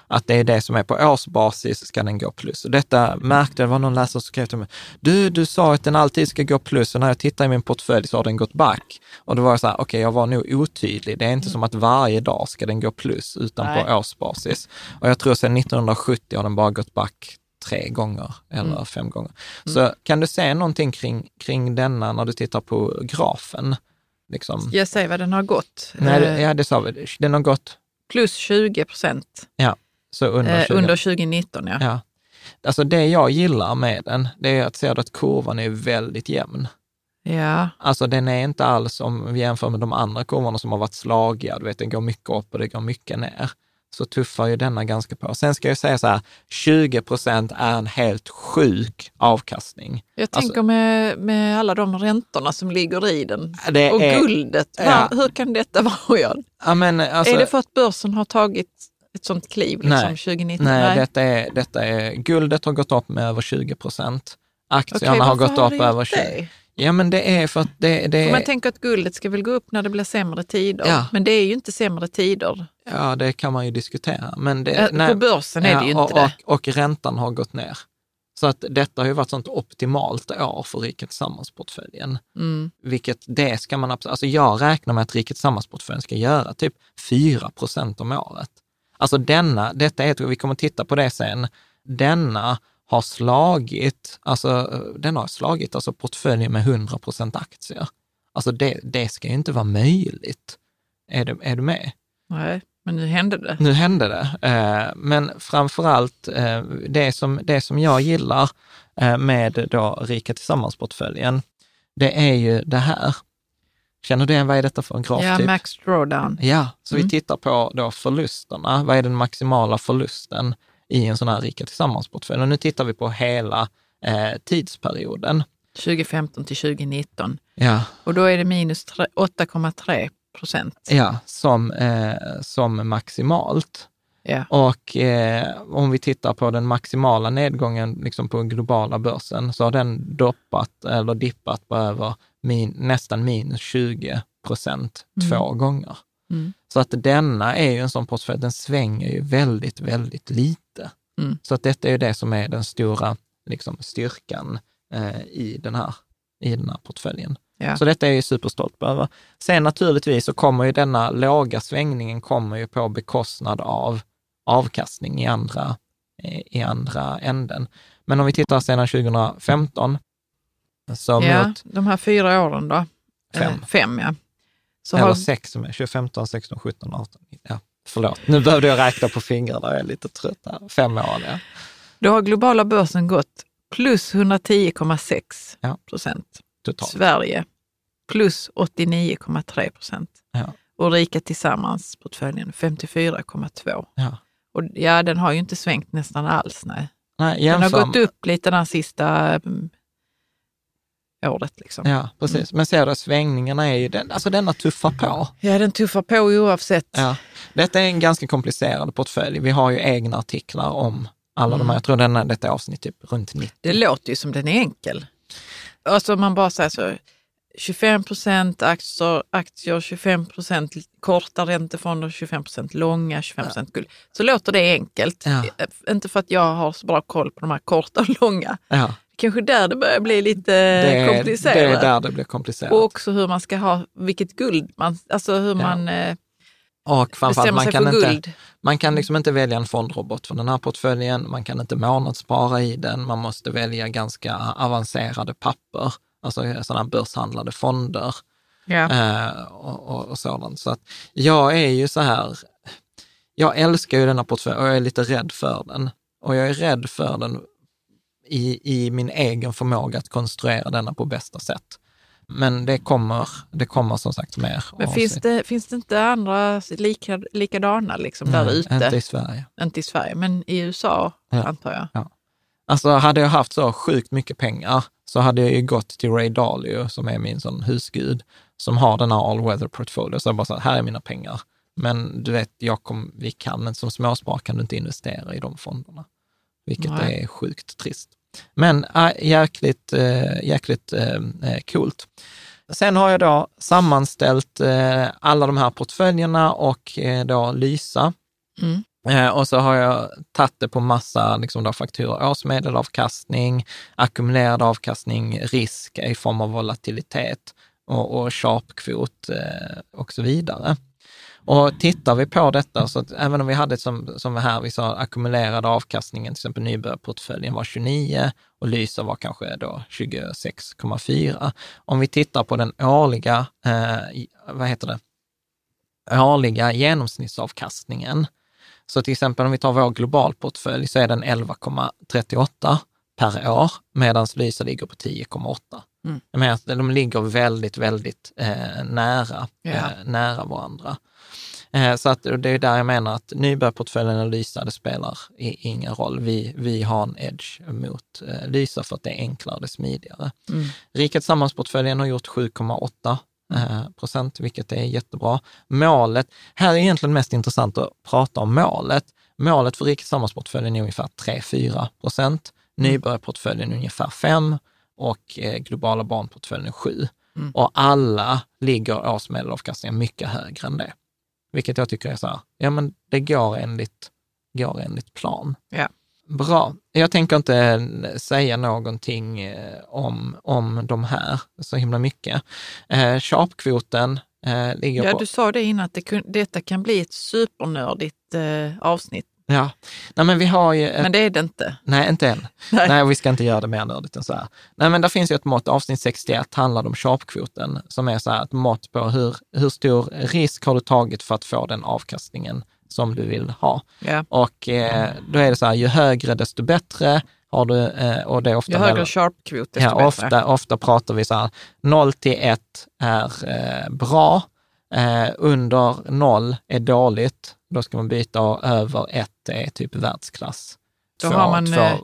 att det är det som är på årsbasis ska den gå plus. Och detta märkte, det var någon läsare som skrev till mig, du, du sa att den alltid ska gå plus och när jag tittar i min portfölj så har den gått back. Och då var jag så här, okej, jag var nog otydlig. Det är inte som att varje dag ska den gå plus, utan Nej. på årsbasis. Och jag tror sedan 1970 har den bara gått back tre gånger eller Mm. fem gånger. Så kan du se någonting kring, kring denna när du tittar på grafen? Liksom. Jag säger vad den har gått. Nej, det- Eh, ja, det sa vi. Den har gått Plus 20 procent så under eh, 20. under 2019. Ja. Ja. Alltså det jag gillar med den, det är att se att kurvan är väldigt jämn. ja. Alltså den är inte alls, om vi jämför med de andra kurvorna som har varit slagiga, du vet det går mycket upp och det går mycket ner, så tuffar ju denna ganska på. Sen ska jag säga så här, 20 procent är en helt sjuk avkastning. Jag Alltså- tänker med, med alla de räntorna som ligger i den. Och är, guldet. Ja. Hur kan detta vara? Ja, men, alltså, är det för att börsen har tagit ett sånt kliv liksom, Nej. 2019? Nej, Detta, är, detta är, guldet har gått upp med över 20 procent. Aktierna Okej, har gått har upp över 20. Ja, men det är för att det, det För man tänker att guldet ska väl gå upp när det blir sämre tider. Ja. Men det är ju inte sämre tider. ja, det kan man ju diskutera. Men det, Eh, nej, På börsen är det ju Ja, inte och, det. och, och räntan har gått ner. Så att detta har ju varit sånt optimalt år för Riket Tillsammans-portföljen. Mm. Vilket det ska man absolut, alltså jag räknar med att Riket Tillsammans-portföljen ska göra typ 4 procent om året. Alltså denna, detta är, vi kommer titta på det sen, denna har slagit, alltså den har slagit alltså portföljen med 100 procent aktier. Alltså det, det ska ju inte vara möjligt. Är du, är du med? Nej, men nu hände det. Nu hände det. Eh, Men framför allt eh, det som, det som jag gillar eh, med då Rika Tillsammans-portföljen, det är ju det här. Känner du igen, vad är detta för en graf? Ja, typ? max drawdown. Ja, så Mm. vi tittar på då förlusterna. Vad är den maximala förlusten i en sån här Rika Tillsammans-portfölj? Och nu tittar vi på hela eh, tidsperioden. 2015 till 2019. Ja, Och då är det minus tre- 8,3 procent. ja som, eh, som maximalt. Ja. Och eh, om vi tittar på den maximala nedgången liksom på globala börsen så har den doppat eller dippat på över min, nästan minus 20 procent två gånger. Mm. Så att denna är ju en sån portfölj, den svänger ju väldigt, väldigt lite. Mm. Så att detta är ju det som är den stora liksom, styrkan eh, i, den här, i den här portföljen. Ja. Så detta är jag ju superstolt över. Sen naturligtvis så kommer ju denna låga svängningen kommer ju på bekostnad av avkastning i andra, eh, i andra änden. Men om vi tittar sedan 2015, så ja, mot de här fyra åren då. Fem. Eh, fem ja. Så eller har, sex som är 2015, 16, 17, 18. Ja, förlåt, nu behövde jag räkna på fingrarna, jag är lite trött här. Fem år, ja. då har globala börsen gått plus 110,6 Ja. procent. Totalt. Sverige plus 89,3 procent. Ja. och Rika Tillsammans-portföljen 54,2. Ja. Och ja, den har ju inte svängt nästan alls. Nej. Nej, Den har gått upp lite den sista mm, året. Liksom. Ja, precis. Men ser du, svängningarna är ju, den, alltså denna tuffar på. Ja, den tuffar på oavsett. Ja. Detta är en ganska komplicerad portfölj. Vi har ju egna artiklar om alla de här. Mm. Jag tror denna, detta är avsnitt typ runt 90. Det låter ju som den är enkel. Alltså man bara säger så, 25 procent aktier, aktier, 25 procent korta räntefonder, 25 procent långa, 25 procent guld. Så låter det enkelt. Ja. Inte för att jag har så bra koll på de här korta och långa. Ja, Kanske där det börjar bli lite det, komplicerat. det är där det blir komplicerat. och också hur man ska ha, vilket guld man, alltså hur Ja. man eh, Och framförallt, man kan, inte, guld. man kan liksom inte välja en fondrobot för den här portföljen. Man kan inte månadsspara i den. Man måste välja ganska avancerade papper, alltså sådana börshandlade fonder. Ja. eh, och, och, och sådant. Så att jag är ju så här, jag älskar ju denna portfölj och jag är lite rädd för den. Och jag är rädd för den i, i min egen förmåga att konstruera denna på bästa sätt. Men det kommer, det kommer som sagt mer. Men finns sig. det, finns det inte andra lika, likadana liksom där ute? Inte i Sverige. Inte i Sverige, men i USA Ja. antar jag. Alltså hade jag haft så sjukt mycket pengar så hade jag ju gått till Ray Dalio som är min sån husgud, som har den här all weather portfolio. Så jag bara så här, här är mina pengar. Men du vet, jag kom, vi kan, men som småsparare kan du inte investera i de fonderna. Vilket Nej. är sjukt trist. Men äh, jäkligt, äh, jäkligt äh, äh, coolt. Sen har jag då sammanställt äh, alla de här portföljerna och äh, då Lysa. Mm. Eh, och så har jag tagit det på massa liksom då, faktorer. Årsmedelavkastning, ackumulerad avkastning, risk i form av volatilitet och, och sharpkvot eh, och så vidare. Och tittar vi på detta, så att även om vi hade som, som här, vi sa ackumulerad avkastningen, till exempel nybörjarportföljen var 29 och Lysa var kanske då 26,4. Om vi tittar på den årliga, eh, vad heter det, årliga genomsnittsavkastningen, så till exempel om vi tar vår globalportfölj så är den 11,38 per år, medan Lysa ligger på 10,8. Mm. Jag menar att de ligger väldigt, väldigt eh, nära, Ja. eh, nära varandra. Eh, så att det är där jag menar att nybörjarportföljen och Lysa, det spelar i, ingen roll. Vi, vi har en edge mot eh, Lysa för att det är enklare, det är smidigare. Mm. Riket Sammansportföljen har gjort 7,8 eh, procent, vilket är jättebra. Målet, här är egentligen mest intressant att prata om målet. Målet för Riket Sammansportföljen är ungefär 3-4 procent. Nybörjarportföljen är ungefär 5 och eh, globala barnportföljen är 7. Mm. Och alla ligger årsmedelavkastningen mycket högre än det. Vilket jag tycker är så här, ja men det går enligt, går enligt plan. Ja. Bra. Jag tänker inte säga någonting eh, om, om de här så himla mycket. Eh, Sharpkvoten eh, ligger Ja, på... du sa det innan att det detta kan bli ett supernördigt eh, avsnitt, Ja. Nej, men vi har ju... Ett, men det är det inte. Nej, inte än. Nej. Nej. vi ska inte göra det mer nördigt än så här. Nej, men där finns ju ett mått, avsnitt 61 handlar om sharpkvoten, som är så här ett mått på hur, hur stor risk har du tagit för att få den avkastningen som du vill ha. Ja. Och eh, då är det så här, ju högre desto bättre har du, eh, och det är ofta Ju högre sharp-kvot, desto Ja, bättre. ofta, ofta pratar vi så här, 0 till 1 är eh, bra, eh, under 0 är dåligt, då ska man byta och över 1 är typ världsklass. Då Två- har man två- eh,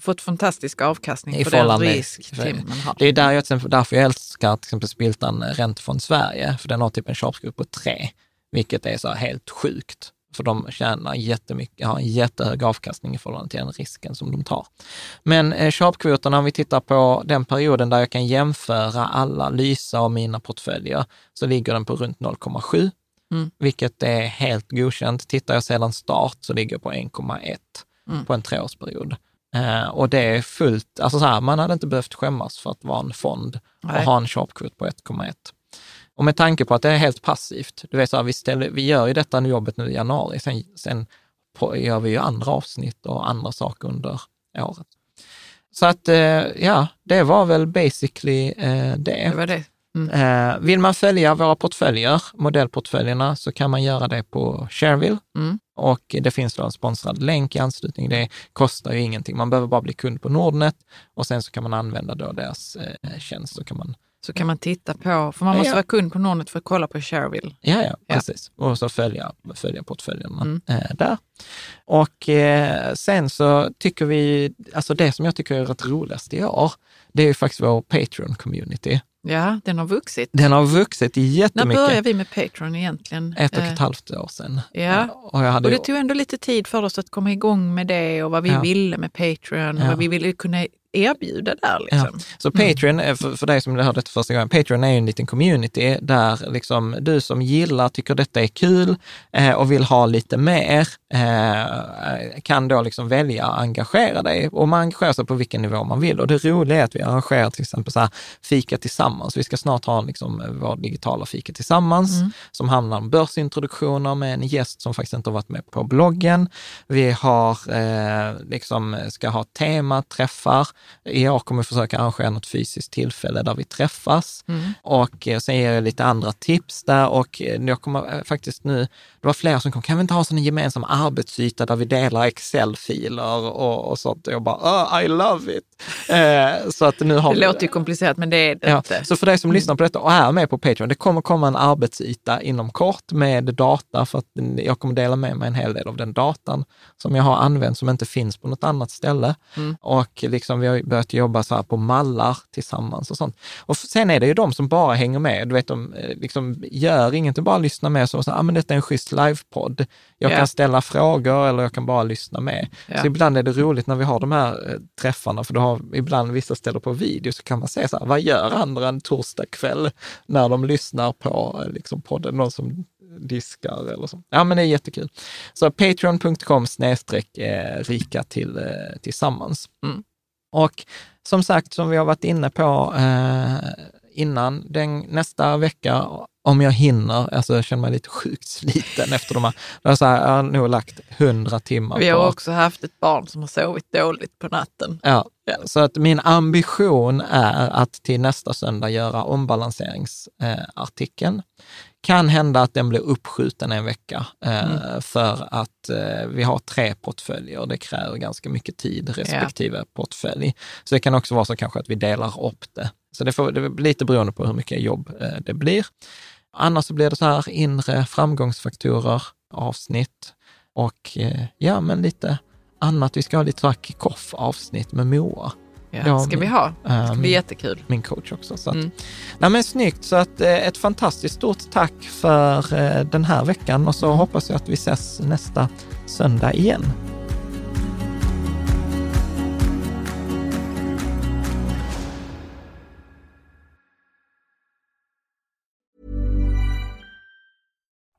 fått fantastisk avkastning I på den förhållande- risk för- Tim man har. Det är där jag, därför jag älskar till exempel Spiltan Räntefond Sverige, för den har typ en sharpsgrupp på 3, vilket är så helt sjukt. För de tjänar jättemycket, har en jättehög avkastning i förhållande till den risken som de tar. Men eh, sharpkvoterna, om vi tittar på den perioden där jag kan jämföra alla Lysa och mina portföljer, så ligger den på runt 0,7, Mm. vilket är helt godkänt. Tittar jag sedan start så ligger jag på 1,1 Mm. på en treårsperiod. Eh, och det är fullt, alltså så här, man hade inte behövt skämmas för att vara en fond och Nej. ha en sharpkvot på 1,1. Och med tanke på att det är helt passivt, du vet så här, vi, ställer, vi gör ju detta jobbet nu i januari, sen, sen på, gör vi ju andra avsnitt och andra saker under året. Så att eh, ja, det var väl basically eh, det. Det var det. Eh, vill man följa våra portföljer, modellportföljerna, så kan man göra det på Shareville. Mm. Och det finns då en sponsrad länk i anslutning. Det kostar ju ingenting. Man behöver bara bli kund på Nordnet och sen så kan man använda då deras eh, tjänst så kan man Så kan man titta på, för man måste Ja. vara kund på Nordnet för att kolla på Shareville. Ja, ja, Ja. precis. Och så följa, följa portföljerna Mm. eh, där. Och eh, sen så tycker vi, alltså det som jag tycker är rätt roligast i år, det är ju faktiskt vår Patreon-community. Ja, den har vuxit. Den har vuxit När jättemycket. började vi med Patreon egentligen? Ett och Eh, ett halvt år sedan. Ja. Eh, Och jag hade Och det tog ändå lite tid för oss att komma igång med det och vad vi Ja. ville med Patreon och Ja. vad vi ville kunna erbjuda där. Ja. Liksom. Så Patreon, eh, för, för dig som hörde detta första gången, Patreon är ju en liten community där liksom du som gillar, tycker detta är kul eh, och vill ha lite mer, eh, kan då liksom välja att engagera dig. Och man engagerar sig på vilken nivå man vill. Och det roliga är att vi arrangerar till exempel så här fika tillsammans. Vi ska snart ha liksom vår digitala fika tillsammans som handlar om börsintroduktioner med en gäst som faktiskt inte har varit med på bloggen. Vi har eh, liksom, ska ha tematräffar. År kommer försöka arrangera något fysiskt tillfälle där vi träffas. Och eh, sen ger jag lite andra tips där och eh, jag kommer eh, faktiskt nu, det var flera som kom, kan vi inte ha sån en gemensam arbetsyta där vi delar Excel-filer och, och sånt? Och jag bara, oh, I love it! Eh, så att nu har Det vi, låter ju komplicerat men det är det Ja, inte. så för dig som lyssnar på detta och är med på Patreon, det kommer komma en arbetsyta inom kort med data, för att jag kommer dela med mig en hel del av den datan som jag har använt som inte finns på något annat ställe. Och liksom vi har börjat jobba så här på mallar tillsammans och sånt. Och sen är det ju de som bara hänger med, du vet, de eh, liksom gör inget, bara lyssnar med så, så ah, men detta är en schysst livepodd. Jag Ja. kan ställa frågor eller jag kan bara lyssna med. Ja. Så ibland är det roligt när vi har de här eh, träffarna, för då har ibland vissa ställer på video, så kan man se så här, vad gör andra en torsdagkväll när de lyssnar på eh, liksom podden, någon som diskar eller så. Ja, men det är jättekul. Så patreon.com snedstreck eh, rika till, tillsammans. Mm. Och som sagt, som vi har varit inne på eh, innan, den, nästa vecka, om jag hinner, alltså jag känner mig lite sjukt sliten efter de här, jag, så här, jag har nog lagt hundra timmar Vi på har också haft ett barn som har sovit dåligt på natten. Ja, så att min ambition är att till nästa söndag göra ombalanseringsartikeln. Kan hända att den blir uppskjuten en vecka eh, för att eh, vi har tre portföljer. Det kräver ganska mycket tid respektive portfölj. Så det kan också vara så kanske att vi delar upp det. Så det, får, det är lite beroende på hur mycket jobb eh, det blir. Annars så blir det så här inre framgångsfaktorer, avsnitt och eh, ja, men lite annat. Vi ska ha lite så här kick-off avsnitt med Moa, Ja, Ja, ska vi ha. Det ska Ehm, bli jättekul. min coach också. Så att, Mm. nej, men snyggt, så att, eh, ett fantastiskt stort tack för eh, den här veckan och så hoppas jag att vi ses nästa söndag igen.